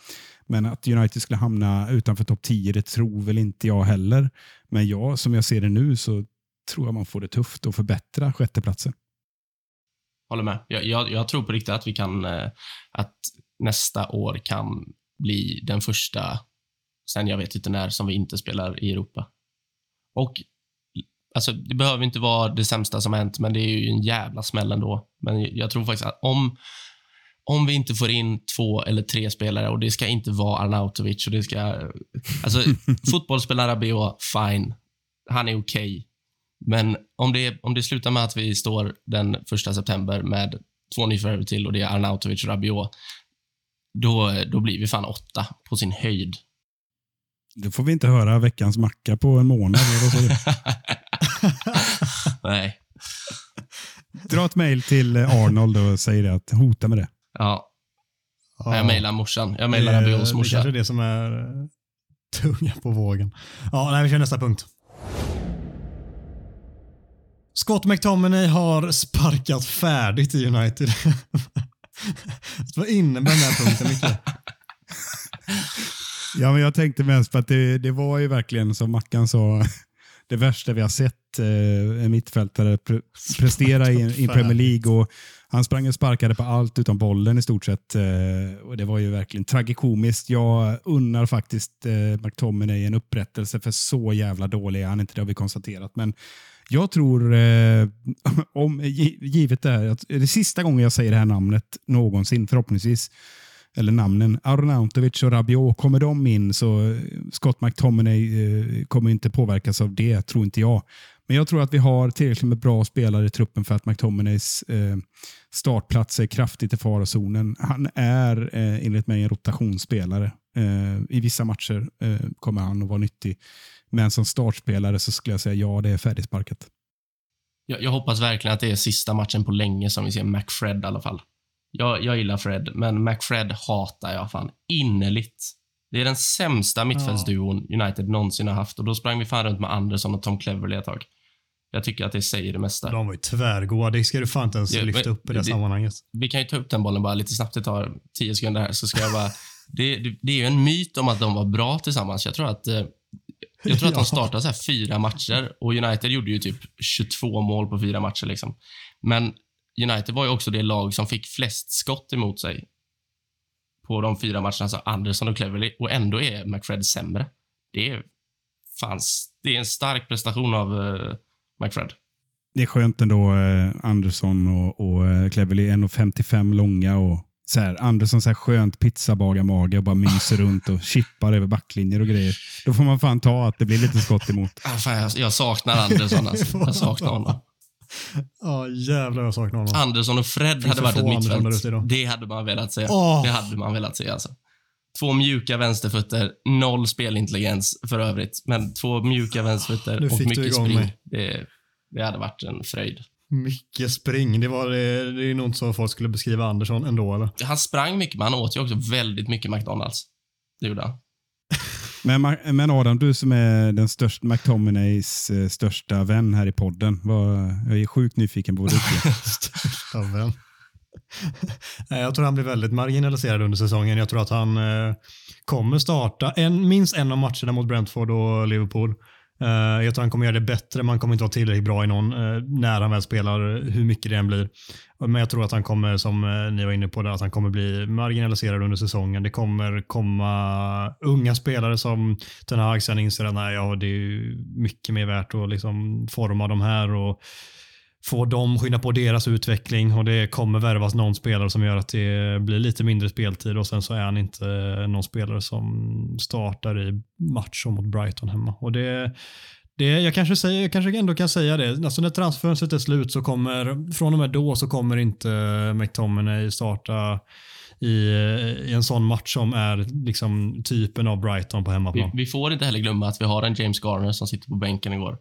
Men att United skulle hamna utanför topp 10, det tror väl inte jag heller. Men jag, som jag ser det nu så tror jag man får det tufft att förbättra sjätteplatsen. Håller med. Jag, jag, jag tror på riktigt att vi kan, att nästa år kan bli den första, sen jag vet inte när, som vi inte spelar i Europa. Och alltså, det behöver inte vara det sämsta som hänt, men det är ju en jävla smäll ändå. Men jag tror faktiskt att om, om vi inte får in två eller tre spelare och det ska inte vara Arnautovic och det ska... Alltså, fotbollsspelare Rabiot, fine. Han är okej. Men om det, om det slutar med att vi står den första september med två nyförvärv till och det är Arnautovic och Rabiot, då, då blir vi fan åtta på sin höjd. Då får vi inte höra veckans macka på en månad. Nej. Dra ett mejl till Arnold och säg det att hota med det. Ja, Ja, jag mejlar morsan. Jag mejlar det- Rabiots Det morsa. kanske är det som är eh, tunga på vågen. Ja, nej, vi kör nästa punkt. Scott McTominay har sparkat färdigt i United. Vad innebär den här punkten, Micke? Ja, men jag tänkte mest på att det, det var ju verkligen som Mackan sa. det värsta vi har sett eh, en mittfältare pre prestera i, i Premier League. Och han sprang och sparkade på allt utom bollen i stort sett. Eh, och Det var ju verkligen tragikomiskt. Jag unnar faktiskt eh, McTominay en upprättelse för så jävla dålig är han inte. Det har vi konstaterat. Men jag tror, eh, om, givet det här, att det är sista gången jag säger det här namnet någonsin, förhoppningsvis, eller namnen, Arnautovic och Rabiot, kommer de in så eh, Scott McTominay eh, kommer inte påverkas av det, tror inte jag. Men jag tror att vi har tillräckligt med bra spelare i truppen för att McTominays eh, startplats är kraftigt i farozonen. Han är eh, enligt mig en rotationsspelare. Eh, I vissa matcher eh, kommer han att vara nyttig. Men som startspelare så skulle jag säga ja, det är färdigsparkat. Jag, jag hoppas verkligen att det är sista matchen på länge som vi ser McFred i alla fall. Jag, jag gillar Fred, men McFred hatar jag fan innerligt. Det är den sämsta mittfältsduon United någonsin har haft och då sprang vi fan runt med Anderson och Tom Cleverley ett tag. Jag tycker att det säger det mesta. De var ju tvärgoda. Det ska du fan inte ens Ja, lyfta upp i det, det- sammanhanget. Vi kan ju ta upp den bollen bara lite snabbt. Det tar tio sekunder här, så ska jag bara... Det, det, är ju en myt om att de var bra tillsammans. Jag tror att, eh, jag tror att Ja. de startade så här fyra matcher och United gjorde ju typ 22 mål på fyra matcher. Liksom. Men United var ju också det lag som fick flest skott emot sig på de fyra matcherna, alltså Anderson och Cleverley, och ändå är McFred sämre. Det är, fanns, det är en stark prestation av eh, McFred. Det är skönt ändå, eh, Andersson och, och eh, Cleverley, 1,55 långa och så här, Andersson så här skönt pizzabagarmage och bara myser runt och chippar över backlinjer och grejer. Då får man fan ta att det blir lite skott emot. Ah, jag, jag saknar Anderson. Alltså. Jag saknar honom. Ja, jävlar vad jag saknar honom. Andersson och Fred finns hade varit ett mittfält. Det hade man velat se. Åh. Det hade man velat se alltså. Två mjuka vänsterfötter, noll spelintelligens för övrigt, men två mjuka vänsterfötter Nu och mycket spring. Det, det hade varit en fröjd. Mycket spring. Det, var, det, det är nog inte så folk skulle beskriva Andersson ändå, eller? Han sprang mycket, men han åt ju också väldigt mycket McDonalds. Det gjorde han. Men, men Adam, du som är den största, McTominays eh, största vän här i podden. Vad, jag är sjukt nyfiken på vad du tycker. Största vän. Nej, Jag tror han blir väldigt marginaliserad under säsongen. Jag tror att han eh, kommer starta en, minst en av matcherna mot Brentford och Liverpool. Uh, jag tror han kommer göra det bättre, men han kommer inte vara tillräckligt bra i någon uh, när han väl spelar, hur mycket det än blir. Men jag tror att han kommer, som uh, ni var inne på, där, att han kommer bli marginaliserad under säsongen. Det kommer komma unga spelare som Ten Hag sen inser att nej, ja, det är mycket mer värt att liksom forma de här och få dem skynda på deras utveckling och det kommer värvas någon spelare som gör att det blir lite mindre speltid och sen så är han inte eh, någon spelare som startar i match mot Brighton hemma. Och det, det, jag, kanske säger, jag kanske ändå kan säga det. Alltså när transferfönstret är slut så kommer, från och med då så kommer inte McTominay starta i, i en sån match som är liksom typen av Brighton på Vi, hemmaplan. vi får inte heller glömma att vi har en James Garner som sitter på bänken igår.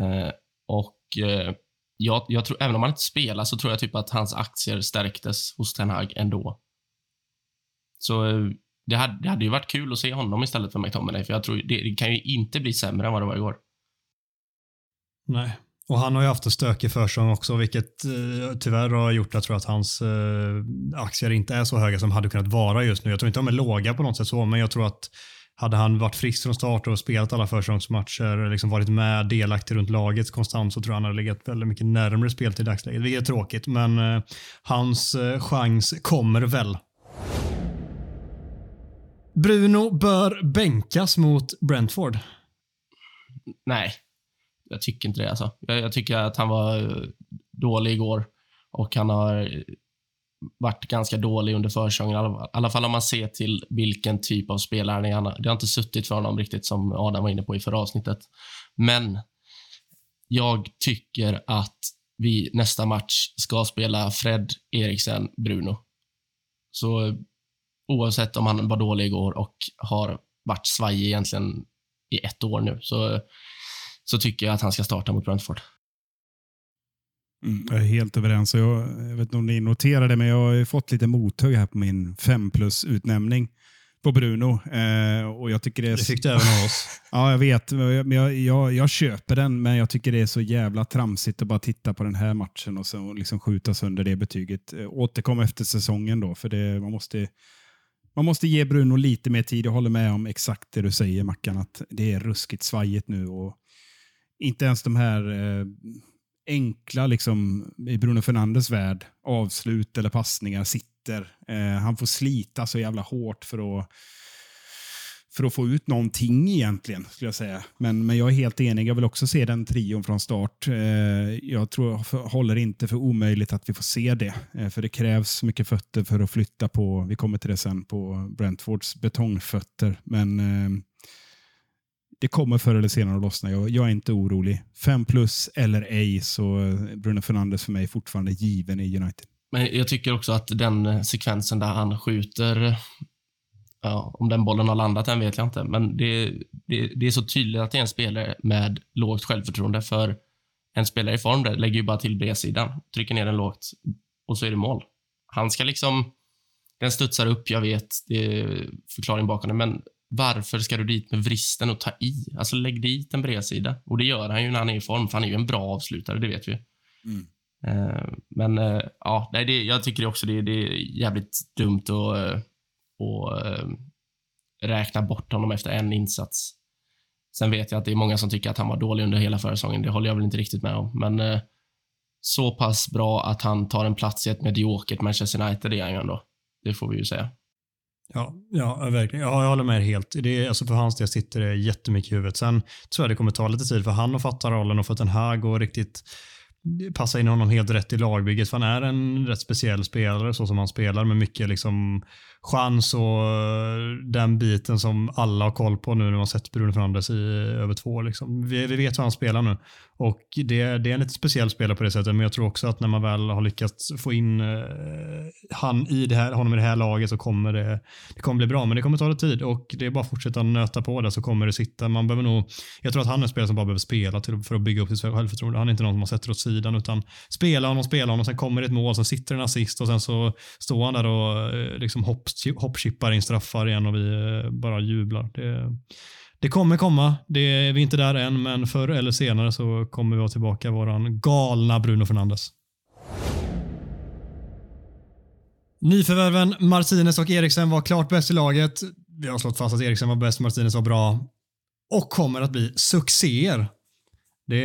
Eh, och eh, jag, jag tror, även om han inte spelar så tror jag typ att hans aktier stärktes hos Ten Hag ändå. Så eh, det hade, det hade ju varit kul att se honom istället för McTominay, för jag tror det, det kan ju inte bli sämre än vad det var igår. Nej. Och han har ju haft en stökig försäsong också, vilket eh, tyvärr har gjort att, tror att hans eh, aktier inte är så höga som hade kunnat vara just nu. Jag tror inte de är låga på något sätt så, men jag tror att hade han varit frisk från start och spelat alla försäsongsmatcher, liksom varit med delaktig runt laget konstant, så tror jag han hade legat väldigt mycket närmare spel till dagsläget, vilket är tråkigt. Men eh, hans eh, chans kommer väl. Bruno bör bänkas mot Brentford. Nej, jag tycker inte det. Alltså. Jag, jag tycker att han var eh, dålig igår och han har eh, varit ganska dålig under försäsongen. I alla- fall om man ser till vilken typ av spelare han är. Det har inte suttit för honom riktigt, som Adam var inne på i förra avsnittet. Men jag tycker att vi nästa match ska spela Fred, Eriksen, Bruno. Så oavsett om han var dålig igår och har varit svajig egentligen i ett år nu, så så tycker jag att han ska starta mot Brentford. Mm, jag är helt överens. Jag, jag vet inte om ni noterade men jag har ju fått lite mothugg här på min 5 plus utnämning på Bruno. Eh, och jag tycker det är Det fick du även av oss. Ja, jag vet. Men jag, jag, jag köper den, men jag tycker det är så jävla tramsigt att bara titta på den här matchen och så liksom skjuta sönder det betyget. Eh, Återkom efter säsongen då, för det, man, måste, man måste ge Bruno lite mer tid. Jag håller med om exakt det du säger, Mackan, att det är ruskigt svajigt nu. Och inte ens de här eh, enkla, liksom, i Bruno Fernandes värld, avslut eller passningar sitter. Eh, han får slita så jävla hårt för att för att få ut någonting egentligen, skulle jag säga. Men, men jag är helt enig. Jag vill också se den trion från start. Eh, jag tror, håller inte för omöjligt att vi får se det. Eh, för det krävs mycket fötter för att flytta på, vi kommer till det sen, på Brentfords betongfötter. Men eh, det kommer förr eller senare att lossna. Jag, jag är inte orolig. Fem plus eller ej, så eh, Bruno Fernandes för mig fortfarande given i United. Men jag tycker också att den eh, sekvensen där han skjuter Ja, om den bollen har landat än vet jag inte, men det, det, det, är så tydligt att det är en spelare med lågt självförtroende. För en spelare i form där lägger ju bara till bredsidan, trycker ner den lågt och så är det mål. Han ska liksom... Den studsar upp, jag vet, det är förklaring bakom det, men varför ska du dit med vristen och ta i? Alltså lägg dit en bredsida. Och det gör han ju när han är i form, för han är ju en bra avslutare, det vet vi. Mm. Uh, men uh, ja, det, jag tycker också det, det är jävligt dumt att eh, räkna bort honom efter en insats. Sen vet jag att det är många som tycker att han var dålig under hela försäsongen. Det håller jag väl inte riktigt med om, men eh, så pass bra att han tar en plats i ett mediokert Manchester United är han ju ändå. Det får vi ju säga. Ja, ja verkligen. Ja, jag håller med er helt. Det är, alltså för hans del sitter det jättemycket i huvudet. Sen tror jag det kommer ta lite tid för han att fatta rollen och för att den här går riktigt passa in honom helt rätt i lagbygget. För han är en rätt speciell spelare så som han spelar med mycket liksom chans och eh, den biten som alla har koll på nu när man sett Bruno Fernandes i eh, över två år. Liksom. Vi, vi, vet hur han spelar nu och det, det är en lite speciell spelare på det sättet men jag tror också att när man väl har lyckats få in eh, han i det här, honom i det här laget så kommer det, det kommer bli bra men det kommer ta lite tid och det är bara att fortsätta nöta på det så kommer det sitta. Man behöver nog, jag tror att han är en spelare som bara behöver spela till, för att bygga upp sitt självförtroende. Han är inte någon som man sätter åt sidan utan spela honom, spela honom, sen kommer det ett mål, sen sitter en assist och sen så står han där och eh, liksom hopps hoppchippar in straffar igen och vi eh, bara jublar. Det, det kommer komma. Det är, vi är inte där än, men förr eller senare så kommer vi ha tillbaka våran galna Bruno Fernandes. Nyförvärven Martinez och Eriksen var klart bäst i laget. Vi har slått fast att Eriksen var bäst, Martinez var bra. Och kommer att bli succéer det,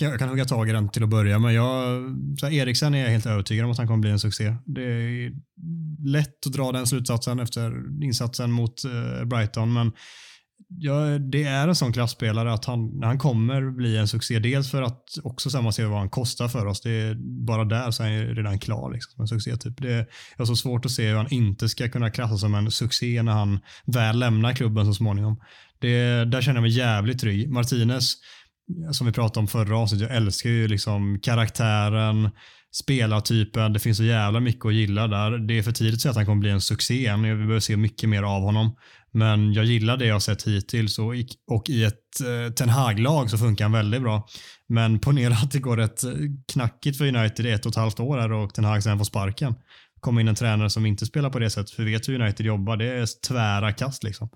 jag kan hugga tag i den till att börja med. Jag, så här, Eriksen är jag helt övertygad om att han kommer bli en succé. Det är lätt att dra den slutsatsen efter insatsen mot eh, Brighton, men ja, det är en sån klassspelare att han, han kommer bli en succé. Dels för att också så man ser vad han kostar för oss. Det är bara där så är han redan klar. Liksom, en succé typ. Det är så svårt att se hur han inte ska kunna klassas som en succé när han väl lämnar klubben så småningom. Det, där känner jag mig jävligt trygg. Martinez, som vi pratade om förra avsnittet, jag älskar ju liksom karaktären, spelartypen. Det finns så jävla mycket att gilla där. Det är för tidigt att säga att han kommer bli en succé än. Vi behöver se mycket mer av honom. Men jag gillar det jag sett hittills och i, och i ett eh, Ten Hag-lag så funkar han väldigt bra. Men ponera att det går rätt eh, knackigt för United i ett och ett halvt år här och Ten Hag sen får sparken. Kommer in en tränare som inte spelar på det sättet, för vi vet hur United jobbar. Det är tvära kast liksom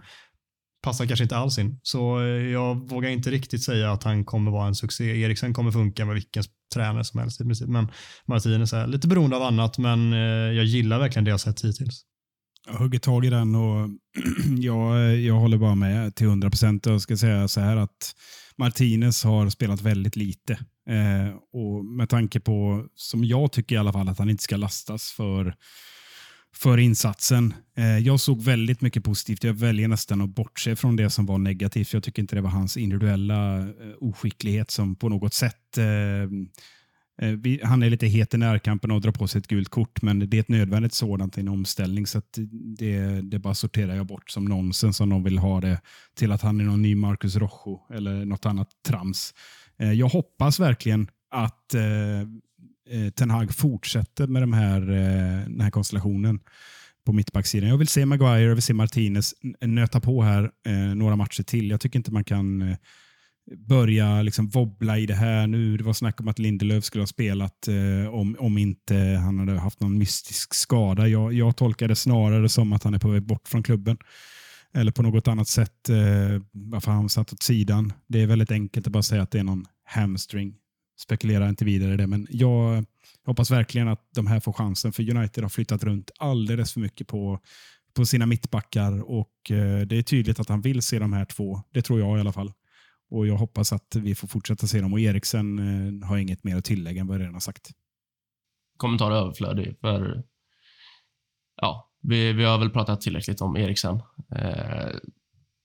passar kanske inte alls in. Så eh, jag vågar inte riktigt säga att han kommer vara en succé. Eriksen kommer funka med vilken tränare som helst i princip. Men Martinez är lite beroende av annat, men eh, jag gillar verkligen det jag sett hittills. Jag hugger tag i den och jag, eh, jag håller bara med till 100 procent. Jag ska säga så här att Martinez har spelat väldigt lite. Eh, och med tanke på, som jag tycker i alla fall, att han inte ska lastas för för insatsen. Eh, jag såg väldigt mycket positivt. Jag väljer nästan att bortse från det som var negativt. Jag tycker inte det var hans individuella eh, oskicklighet som på något sätt eh, han är lite het i närkampen och drar på sig ett gult kort, men det är ett nödvändigt sådant i en omställning. Så det, det bara sorterar jag bort som nonsens om någon vill ha det till att han är någon ny Marcus Rojo eller något annat trams. Jag hoppas verkligen att eh, Ten Hag fortsätter med de här, eh, den här konstellationen på mittbacksidan. Jag vill se Maguire, jag vill se Martinez nöta på här eh, några matcher till. Jag tycker inte man kan eh, börja liksom wobbla i det här nu. Det var snack om att Lindelöf skulle ha spelat eh, om, om inte han hade haft någon mystisk skada. Jag, jag tolkar det snarare som att han är på väg bort från klubben. Eller på något annat sätt eh, varför han satt åt sidan. Det är väldigt enkelt att bara säga att det är någon hamstring spekulerar inte vidare i det, men jag hoppas verkligen att de här får chansen, för United har flyttat runt alldeles för mycket på, på sina mittbackar och eh, det är tydligt att han vill se de här två. Det tror jag i alla fall. Och Jag hoppas att vi får fortsätta se dem. Och Eriksen eh, har inget mer att tillägga än vad jag redan har sagt. Kommentar överflödig, för ja, vi, vi har väl pratat tillräckligt om Eriksen. Eh,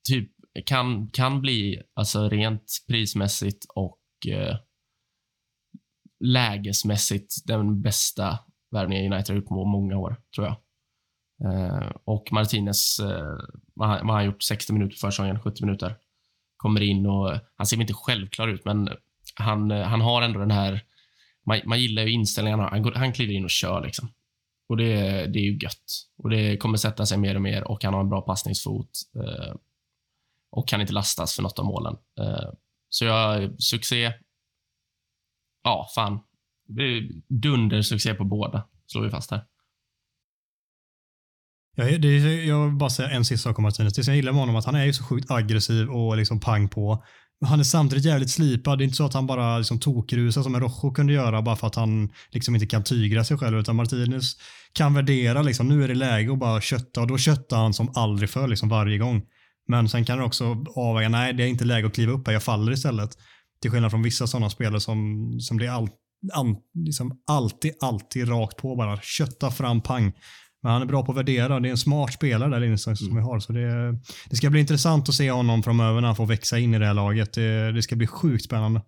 typ kan, kan bli, alltså rent prismässigt och eh, lägesmässigt, den bästa värvningen United har gjort på många år, tror jag. Eh, och Martinez, eh, vad, har, vad han gjort? 60 minuter för säsongen, 70 minuter. Kommer in och, han ser inte självklar ut, men han, eh, han har ändå den här, man, man gillar ju inställningarna, han, går, han kliver in och kör liksom. Och det, det är ju gött. Och det kommer sätta sig mer och mer och han har en bra passningsfot. Eh, och kan inte lastas för något av målen. Eh, så jag, succé. Ja, fan. Dundersuccé på båda, slår vi fast här. Jag, det, jag vill bara säga en sista sak om Martinez. Det som jag gillar med honom är att han är ju så sjukt aggressiv och liksom pang på. Han är samtidigt jävligt slipad. Det är inte så att han bara liksom tokrusar som en Rojo kunde göra bara för att han liksom inte kan tygra sig själv. Utan Martinez kan värdera liksom, nu är det läge att bara kötta och då köttar han som aldrig förr liksom varje gång. Men sen kan han också avväga, nej det är inte läge att kliva upp här, jag faller istället. Till skillnad från vissa sådana spelare som, som det är all, all, liksom alltid, alltid rakt på bara. Kötta fram pang. Men han är bra på att värdera. Det är en smart spelare där inne som, som vi har. Så det, det ska bli intressant att se honom framöver när han får växa in i det här laget. Det, det ska bli sjukt spännande.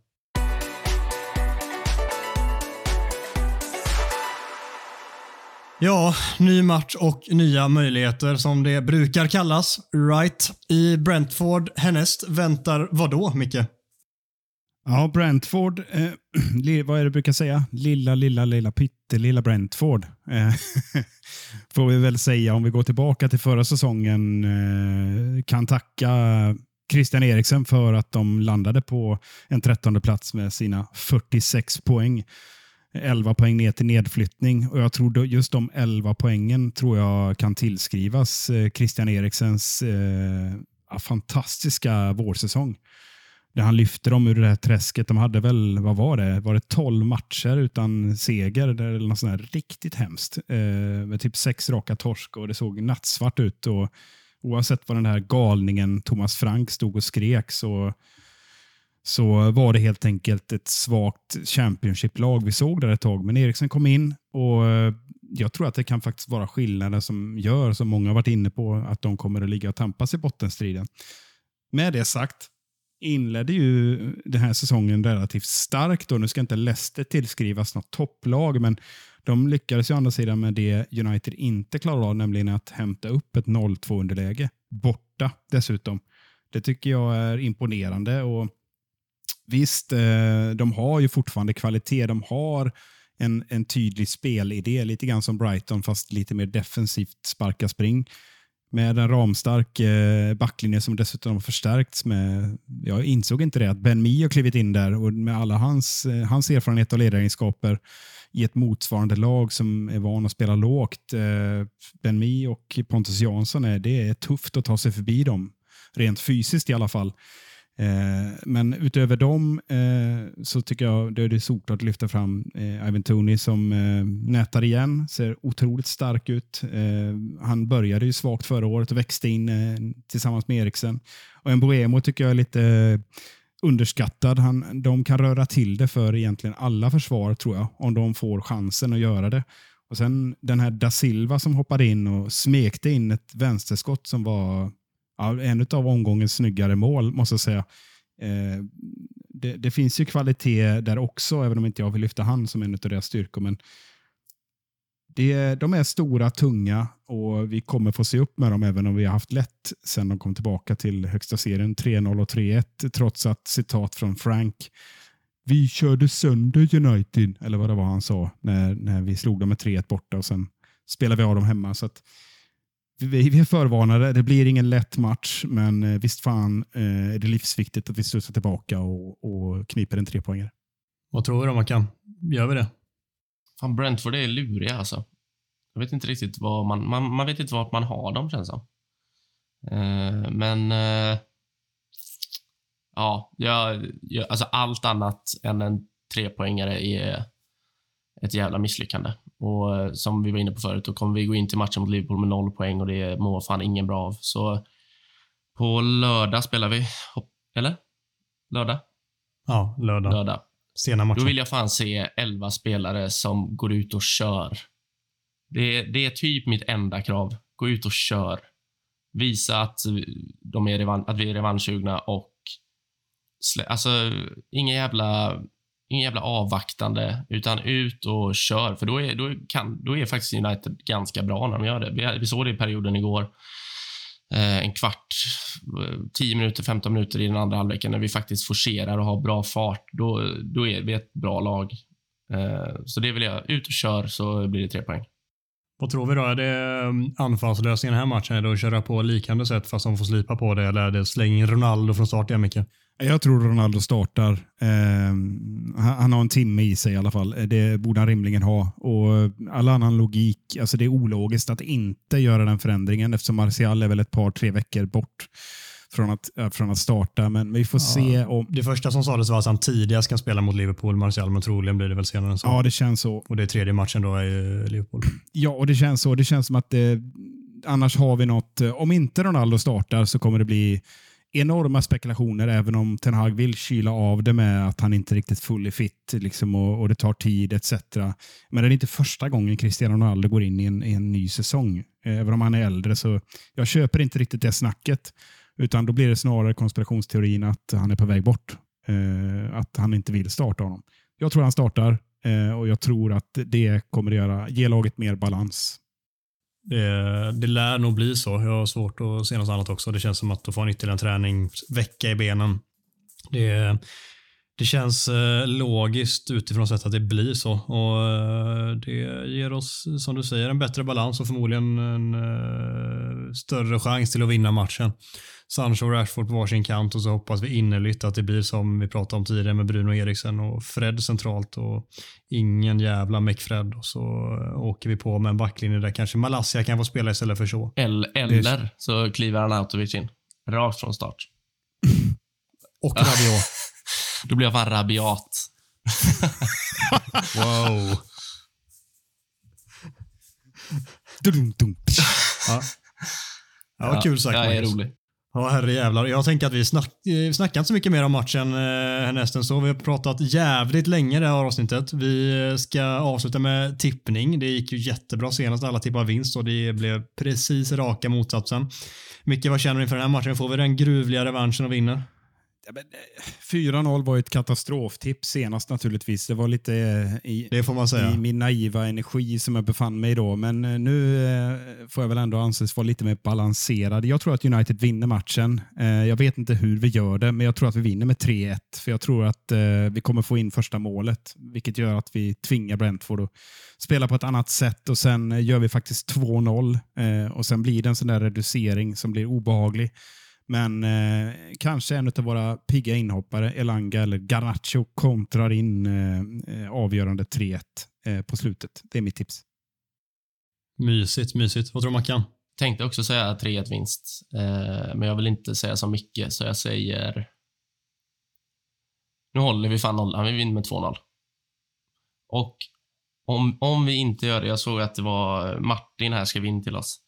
Ja, ny match och nya möjligheter som det brukar kallas. Right. I Brentford härnäst väntar vad då, Micke? Ja, Brentford, eh, vad är det du brukar säga? Lilla, lilla, lilla, pyttelilla Brentford. Eh, får vi väl säga om vi går tillbaka till förra säsongen. Eh, kan tacka Christian Eriksen för att de landade på en trettonde plats med sina 46 poäng. 11 poäng ner till nedflyttning och jag tror just de 11 poängen tror jag kan tillskrivas eh, Christian Eriksens eh, fantastiska vårsäsong. Där han lyfte dem ur det här träsket. De hade väl, vad var det? Var det 12 matcher utan seger? Eller något sånt här riktigt hemskt. Eh, med typ sex raka torsk och det såg nattsvart ut. Och oavsett vad den här galningen Thomas Frank stod och skrek så så var det helt enkelt ett svagt Championship-lag vi såg där ett tag. Men Eriksen kom in och eh, jag tror att det kan faktiskt vara skillnaden som gör, som många har varit inne på, att de kommer att ligga och tampas i bottenstriden. Med det sagt inledde ju den här säsongen relativt starkt. Och nu ska inte Leicester tillskrivas något topplag, men de lyckades ju å andra sidan med det United inte klarade av, nämligen att hämta upp ett 0-2 underläge. Borta dessutom. Det tycker jag är imponerande. och Visst, eh, de har ju fortfarande kvalitet. De har en, en tydlig spelidé, lite grann som Brighton, fast lite mer defensivt sparka spring. Med en ramstark eh, backlinje som dessutom har förstärkts med, jag insåg inte det, att Ben Mee har klivit in där och med alla hans, eh, hans erfarenhet och ledaregenskaper i ett motsvarande lag som är van att spela lågt. Eh, ben Mee och Pontus Jansson, är, det är tufft att ta sig förbi dem, rent fysiskt i alla fall. Eh, men utöver dem eh, så tycker jag det är solklart att lyfta fram eh, Ivan Tony som eh, nätar igen. Ser otroligt stark ut. Eh, han började ju svagt förra året och växte in eh, tillsammans med Eriksen. Och en Boemo tycker jag är lite underskattad. Han, de kan röra till det för egentligen alla försvar tror jag, om de får chansen att göra det. Och sen den här Da Silva som hoppade in och smekte in ett vänsterskott som var ja, en av omgångens snyggare mål, måste jag säga. Eh, det, det, finns ju kvalitet där också, även om inte jag vill lyfta han som en av deras styrkor. Men det, de är stora, tunga och vi kommer få se upp med dem även om vi har haft lätt sen de kom tillbaka till högsta serien 3-0 och 3-1 trots att citat från Frank vi körde sönder United, eller vad det var han sa, när, när vi slog dem med 3-1 borta och sen spelade vi av dem hemma. Så att, vi är förvarnade. Det blir ingen lätt match, men eh, visst fan eh, är det livsviktigt att vi studsar tillbaka och, och kniper en trepoängare. Vad tror du då, Mackan? Gör vi det? Fan, Brentford är luriga alltså. Jag vet inte riktigt vad man, man, man vet inte vart man har dem känns som. Uh, men uh, ja, jag, jag, alltså allt annat än en trepoängare är ett jävla misslyckande. Och eh, som vi var inne på förut, då kommer vi gå in till matchen mot Liverpool med noll poäng och det mår fan ingen bra av. Så på lördag spelar vi, eller? lördag. Ja, lördag. lördag. Sena Då matchen. vill jag fan se 11 spelare som går ut och kör. Det, det är typ mitt enda krav. Gå ut och kör. Visa att, de är revan, att vi är revanschsugna och... Alltså, ingen jävla, ingen jävla avvaktande, utan ut och kör. För då är, då kan, då är faktiskt United ganska bra när de gör det. Vi, vi såg det i perioden igår. Eh, en kvart, eh, 10 minuter, 15 minuter i den andra halvleken när vi faktiskt forcerar och har bra fart. Då, då är vi ett bra lag. Eh, så det vill jag. Ut och kör så blir det tre poäng. Vad tror vi då? Är det eh, anfallslösningen i den här matchen? Är det att köra på liknande sätt fast de får slipa på det? Eller är det släng in Ronaldo från start igen, Micke? Jag tror Ronaldo startar. Eh, han, har en timme i sig i alla fall. Det borde han rimligen ha. Och all annan logik, alltså det är ologiskt att inte göra den förändringen eftersom Martial är väl ett par, tre veckor bort från att, äh, från att starta. Men vi får se om... Det första som sades var att han tidigast kan spela mot Liverpool, Martial, men troligen blir det väl senare än så. Ja, det känns så. Och det är tredje matchen då är ju Liverpool. Ja, och det känns så. Det känns som att det, annars har vi något. eh, Om inte Ronaldo startar så kommer det bli enorma spekulationer, även om Ten Hag vill kyla av det med att han inte är riktigt i fit liksom, och, och det tar tid etc. Men det är inte första gången Cristiano Ronaldo går in i en, i en ny säsong. Även om han är äldre så jag köper inte riktigt det snacket. Utan då blir det snarare konspirationsteorin att han är på väg bort. Eh, att han inte vill starta honom. Jag tror han startar eh, och jag tror att det kommer att göra, ge laget mer balans. Det, det lär nog bli så. Jag har svårt att se något annat också. Det känns som att få en ytterligare en träningsvecka i benen. Det, det känns eh, logiskt utifrån sett att det blir så. Och eh, Det ger oss, som du säger, en bättre balans och förmodligen en större chans till att vinna matchen. Sancho och Rashford på varsin kant och så hoppas vi innerligt att det blir som vi pratade om tidigare med Bruno Eriksen och Fred centralt och ingen jävla McFred och så eh, åker vi på med en backlinje där kanske Malaysia kan få spela istället för så. Eller, eller så kliver Arnautovic in. Rakt från start. Och Rabiot. Då blir jag fan rabiat. wow. Dum, dum. Ja. Ja, vad kul sagt Jag är rolig. Ja, herrejävlar. Jag tänker att vi snack, eh, snackar inte så mycket mer om matchen eh, härnäst än så. Vi har pratat jävligt länge det här avsnittet. Vi eh, ska avsluta med tippning. Det gick ju jättebra senast. Alla tippade vinst och det blev precis raka motsatsen. Micke, vad känner du inför den här matchen? Får vi den gruvliga revanschen och vinner? Ja, men, eh, 4-0 var ett katastroftips senast naturligtvis. Det var lite eh, i, Det i min naiva energi som jag befann mig då. Men eh, nu får jag väl ändå anses vara lite mer balanserad. Jag tror att United vinner matchen. Jag vet inte hur vi gör det, men jag tror att vi vinner med 3-1. För jag tror att vi kommer få in första målet, vilket gör att vi tvingar Brentford att spela på ett annat sätt. Och Sen gör vi faktiskt 2-0 eh, och sen blir det en sån där reducering som blir obehaglig. Men eh, kanske en av våra pigga inhoppare, Elanga eller Garnacho, kontrar in eh, eh avgörande 3-1 eh, på slutet. Det är mitt tips. Mysigt, mysigt. Vad tror du Mackan? Tänkte också säga 3-1 vinst, eh, men jag vill inte säga så mycket, så jag säger... Nu håller vi fan nollan. Vi vinner med 2-0. Och om, om vi inte gör det, jag såg att det var Martin här skrev in till oss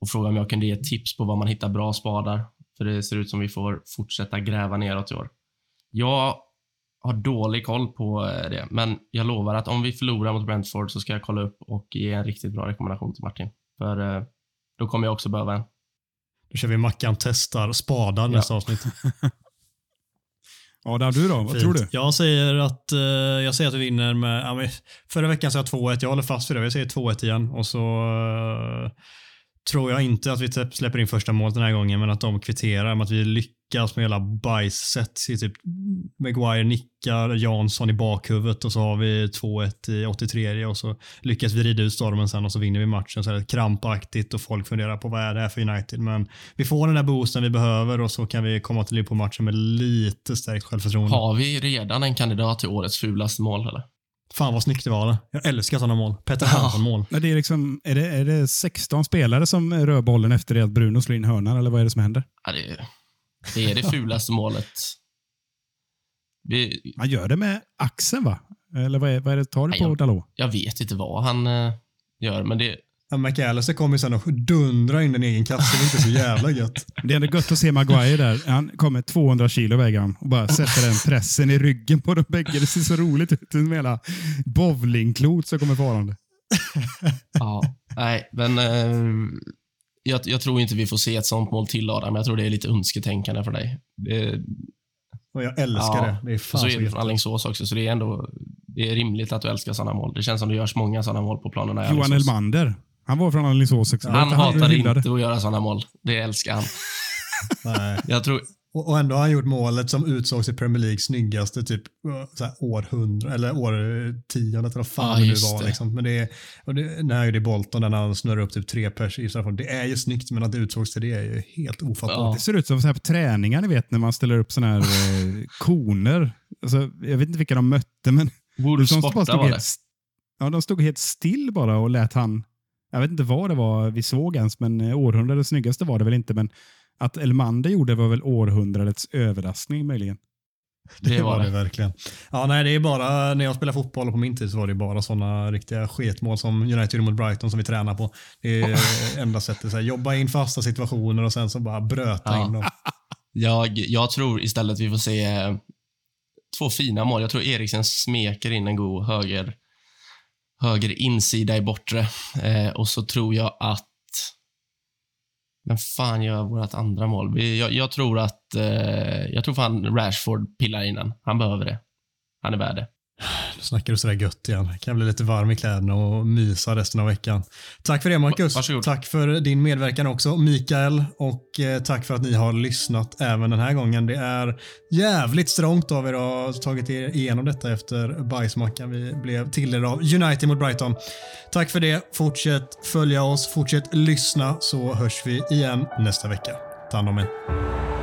och frågade om jag kunde ge tips på var man hittar bra spadar. För det ser ut som vi får fortsätta gräva neråt i år. Jag har dålig koll på eh, det, men jag lovar att om vi förlorar mot Brentford så ska jag kolla upp och ge en riktigt bra rekommendation till Martin. För eh, då kommer jag också behöva en. Då kör vi Mackan testar spadar nästa avsnitt. Adam, du då? Vad Fint. tror du? Jag säger att, eh, jag säger att vi vinner med... Ja, förra veckan sa jag 2-1. Jag håller fast vid det. Jag säger 2-1 igen. Och så eh, tror jag inte att vi typ släpper in första målet den här gången, men att de kvitterar med att vi lyckas med hela bajset. Typ Maguire nickar Jansson i bakhuvudet och så har vi 2-1 i 83 och så lyckas vi rida ut stormen sen och så vinner vi matchen. Så är det krampaktigt och folk funderar på vad är det här för United. Men vi får den där boosten vi behöver och så kan vi komma till på matchen med lite stärkt självförtroende. Har vi redan en kandidat till årets fulaste mål, eller? Fan vad snyggt det var. Jag älskar sådana mål. Petter Ja. Hansson-mål. Nej, det är, liksom, är, det, är det 16 spelare som rör bollen efter det att Bruno slår in hörnan, eller vad är det som händer? Ja, det, är- det är det fulaste målet. Vi, Han gör det med axeln, va? Eller vad är, vad är det? Tar du på jag- Dalot? jag vet inte vad han eh, gör, men det, Ja, McAllister kom ju sen och dundrade in en egen kasse. Det var inte så jävla gött. Det är ändå gött att se Maguire där. Han kommer 200 kilo väger han och bara sätter den pressen i ryggen på de bägge. Det ser så roligt ut. En hela bowlingklot som kommer farande. Ja, nej, men eh, jag, jag tror inte vi får se ett sånt mål till Adam. Jag tror det är lite önsketänkande för dig. Det, Och jag älskar Ja, det. Det är fan så så är det från Alingsås också, så det är ändå det är rimligt att du älskar sådana mål. Det känns som det görs många sådana mål på planerna Johan. Elmander. Han var från Alingsås också. Han blev hatar hyllad. inte att göra sådana mål. Det älskar han. Nej. Jag tror, Och, och ändå har han gjort målet som utsågs i Premier Leagues snyggaste typ så här, århundra eller årtiondet eller vad fan Ja, det nu var. det. Liksom. Men det är, och det, när är det Bolton där han snurrar upp typ tre pers i straffområdet. Det är ju snyggt men att det utsågs till det är ju helt ofattbart. Det ser ut som så här på träningar, ni vet, när man ställer upp såna här eh, koner. Alltså, jag vet inte vilka de mötte, men Wolves borta var det. ja, de stod helt still bara och lät han... Jag vet inte vad det var vi såg ens, men eh, århundradets snyggaste var det väl inte. Men att Elmander gjorde var väl århundradets överraskning möjligen. Det var det. verkligen. Ja, nej, det är bara när jag spelade fotboll på min tid så var det bara sådana riktiga sketmål som United gjorde mot Brighton som vi tränar på. Det är enda sättet. Så här, jobba in fasta situationer och sen så bara bröta Ja. in dem. Jag, jag tror istället vi får se eh, två fina mål. Jag tror Eriksen smeker in en god höger, höger insida i bortre. Eh, och så tror jag att... Men fan gör vårt andra mål? Vi, jag, jag tror att... Eh, jag tror fan Rashford pillar in den. Han behöver det. Han är värd det. Nu snackar du sådär gött igen. Kan jag bli lite varm i kläderna och mysa resten av veckan. Tack för det Marcus. Varsågod. Tack för din medverkan också Mikael och eh, tack för att ni har lyssnat även den här gången. Det är jävligt strångt av er att ha tagit er igenom detta efter bajsmackan vi blev tilldelade av United mot Brighton. Tack för det. Fortsätt följa oss, fortsätt lyssna så hörs vi igen nästa vecka. Ta hand om er.